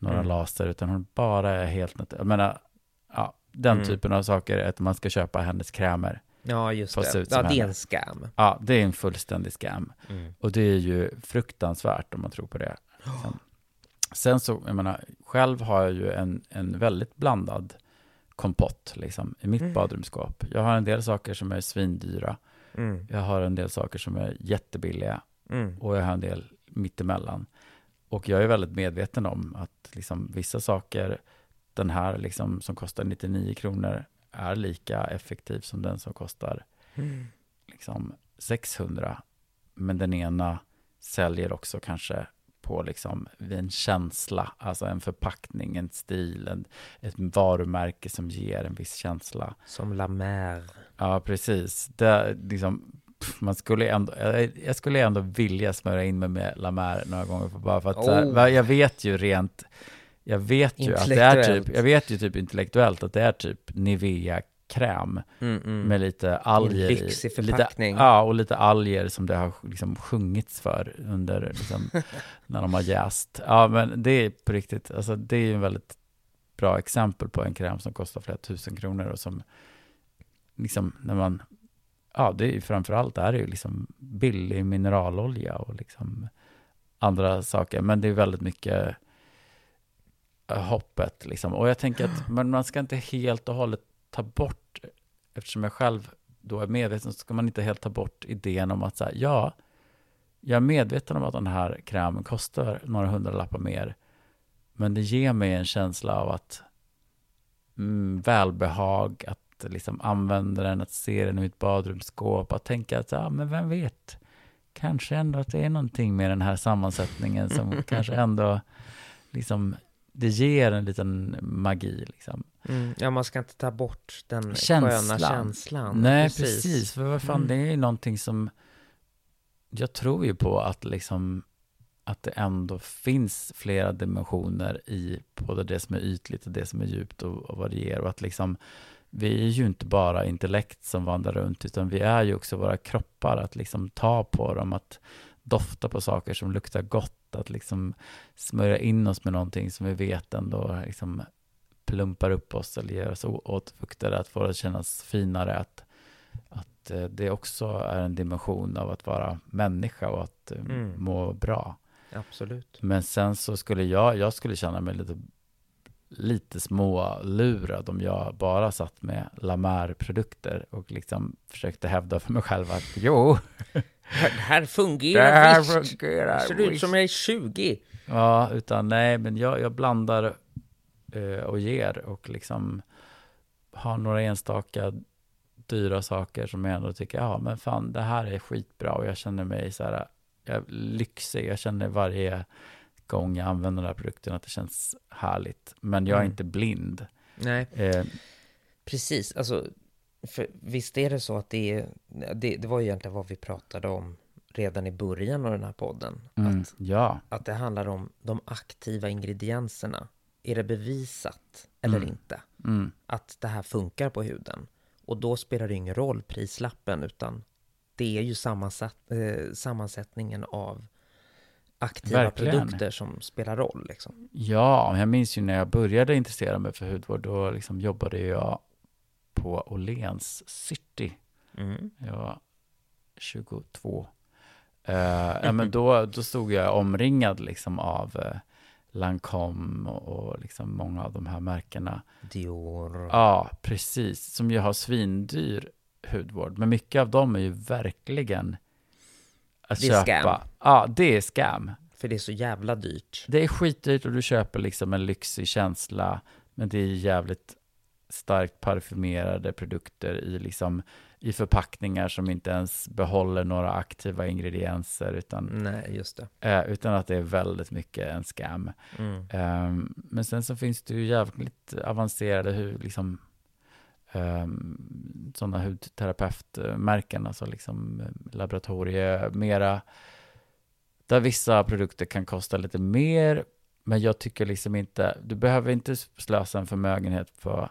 några Mm. laser, utan hon bara är helt naturlig. Jag menar, ja, den Mm. typen av saker, att man ska köpa hennes krämer. Ja, just det. ut Ja, det är henne. en scam. Ja, det är en fullständig scam. Mm. Och det är ju fruktansvärt om man tror på det. Sen, sen så, jag menar, själv har jag ju en, en väldigt blandad kompott liksom, i mitt Mm. badrumsskåp. Jag har en del saker som är svindyra. Mm. Jag har en del saker som är jättebilliga. Mm. Och jag har en del mittemellan. Och jag är väldigt medveten om att liksom, vissa saker, den här liksom, som kostar 99 kronor, är lika effektiv som den som kostar Mm. liksom 600. Men den ena säljer också kanske på liksom en känsla, alltså en förpackning, en stil, en, ett varumärke som ger en viss känsla. Som La Mer. Ja, precis. Det, liksom, man skulle ändå, jag, jag skulle ändå vilja smörja in mig med La Mer några gånger, för bara för att här, Oh. va- jag vet ju rent, jag vet ju att det är typ, jag vet ju typ intellektuellt att det är typ Nivea-kräm Mm, mm. med lite alger i. Lite, ja, och lite alger som det har liksom sjungits för under, liksom, när de har jäst. Ja, men det är på riktigt, alltså det är ju en väldigt bra exempel på en kräm som kostar flera tusen kronor och som liksom när man, ja det är ju framförallt är det ju liksom billig mineralolja och liksom andra saker, men det är väldigt mycket eh, hoppet liksom. Och jag tänker att men man ska inte helt och hållet ta bort, eftersom jag själv då är medveten, så ska man inte helt ta bort idén om att säga, ja, jag är medveten om att den här krämen kostar några hundralappar mer, men det ger mig en känsla av att mm, välbehag, att liksom använda den, att se den i mitt badrumsskåp, att tänka att, ja, men vem vet, kanske ändå att det är någonting med den här sammansättningen som kanske ändå liksom, det ger en liten magi liksom. Mm. Ja, man ska inte ta bort den Känslan. sköna känslan. Nej, precis. För vad fan, Mm. det är ju någonting som... Jag tror ju på att liksom att det ändå finns flera dimensioner i både det som är ytligt och det som är djupt och, och vad det ger. Och att liksom, vi är ju inte bara intellekt som vandrar runt, utan vi är ju också våra kroppar, att liksom ta på dem, att dofta på saker som luktar gott, att liksom smörja in oss med någonting som vi vet ändå liksom plumpar upp oss eller ger oss å- återfuktare, att få det att kännas finare, att, att eh, det också är en dimension av att vara människa och att eh, Mm. må bra. Absolut. Men sen så skulle jag, jag skulle känna mig lite, lite smålurad om jag bara satt med La Mer-produkter och liksom försökte hävda för mig själv att jo, Det här det fungerar här visst. fungerar. Det ser ut som jag är 20. Ja, utan nej, men jag, jag blandar eh, och ger och liksom har några enstaka dyra saker som jag ändå tycker, ja men fan det här är skitbra och jag känner mig så här, jag lyxig, jag känner varje gång jag använder den här produkten att det känns härligt. Men jag är Mm. inte blind. Nej, Eh, precis. Alltså, för visst är det så att det är... Det, det var ju egentligen vad vi pratade om redan i början av den här podden. mm, Att, ja, att det handlar om de aktiva ingredienserna. Är det bevisat eller Mm. inte mm, att det här funkar på huden? Och då spelar det ingen roll prislappen, utan det är ju sammansatt, eh, sammansättningen av aktiva Verkligen. produkter som spelar roll. Liksom. ja, jag minns ju när jag började intressera mig för hudvård, då liksom jobbade jag på Åhléns City Mm. Jag var 22. Eh, ja, men då, då stod jag omringad liksom av uh, Lancome och, och liksom många av de här märkena. Dior. Ja, precis. Som ju har svindyr hudvård. Men mycket av dem är ju verkligen att Det är köpa. scam. Ja, det är scam. För det är så jävla dyrt. Det är skitdyrt och du köper liksom en lyxig känsla. Men det är jävligt starkt parfymerade produkter i, liksom, i förpackningar som inte ens behåller några aktiva ingredienser, utan, Nej, just det. eh, utan att det är väldigt mycket en scam. Mm. Ehm, men sen så finns det ju jävligt avancerade hu, liksom, um, sådana hudterapeutmärken, alltså liksom eh, laboratorie, mera, där vissa produkter kan kosta lite mer, men jag tycker liksom inte, du behöver inte slösa en förmögenhet på,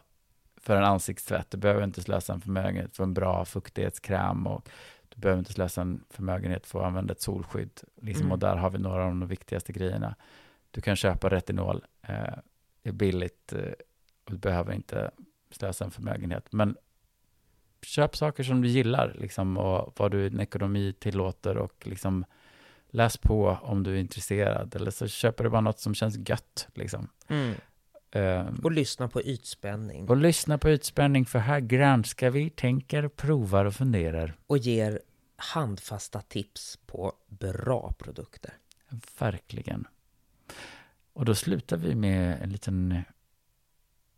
för en ansiktstvätt, du behöver inte slösa en förmögenhet för en bra fuktighetskräm och du behöver inte slösa en förmögenhet för att använda ett solskydd. Liksom, Mm. Och där har vi några av de viktigaste grejerna. Du kan köpa retinol, eh, det är billigt eh, och du behöver inte slösa en förmögenhet. Men köp saker som du gillar liksom, och vad du din ekonomi tillåter och liksom läs på om du är intresserad. Eller så köper du bara något som känns gött. Liksom. Mm. Eh, Och lyssna på ytspänning. och lyssna på utspänning för här granskar vi, tänker, provar och funderar. Och ger handfasta tips på bra produkter. Verkligen. Och då slutar vi med en liten...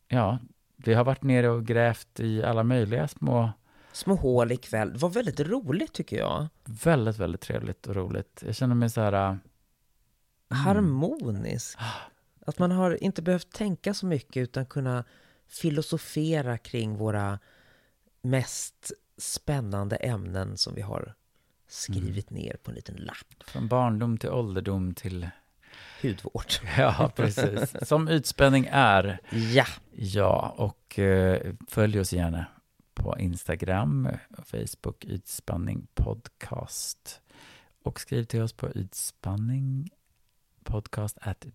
Ja, vi har varit nere och grävt i alla möjliga små... Små hål ikväll. Det var väldigt roligt tycker jag. Väldigt, väldigt trevligt och roligt. Jag känner mig så här... äh, Harmonisk. Att man har inte behövt tänka så mycket utan kunna filosofera kring våra mest spännande ämnen som vi har skrivit ner på en liten lapp. Från barndom till ålderdom till... Hudvård. Ja, precis. Som utspänning är. Ja, Ja, och eh, följ oss gärna på Instagram, Facebook, Ytspanning Podcast. Och skriv till oss på ytspanningpodcast at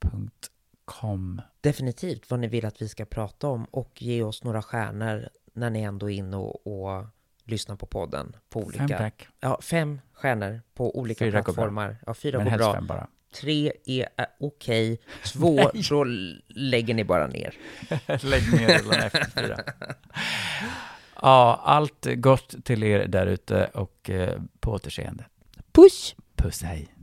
gmail.com. definitivt vad ni vill att vi ska prata om och ge oss några stjärnor när ni ändå är inne och, och lyssnar på podden. På Fem olika, tack. ja, fem stjärnor på olika Fyra går bra. plattformar. Ja, fyra Men går bra. fem bara. Tre är äh, okej. Två, så lägger ni bara ner. Lägg ner rullen efter fyra. Ja, allt gott till er där ute och eh, på återseende. Puss! Puss, hej.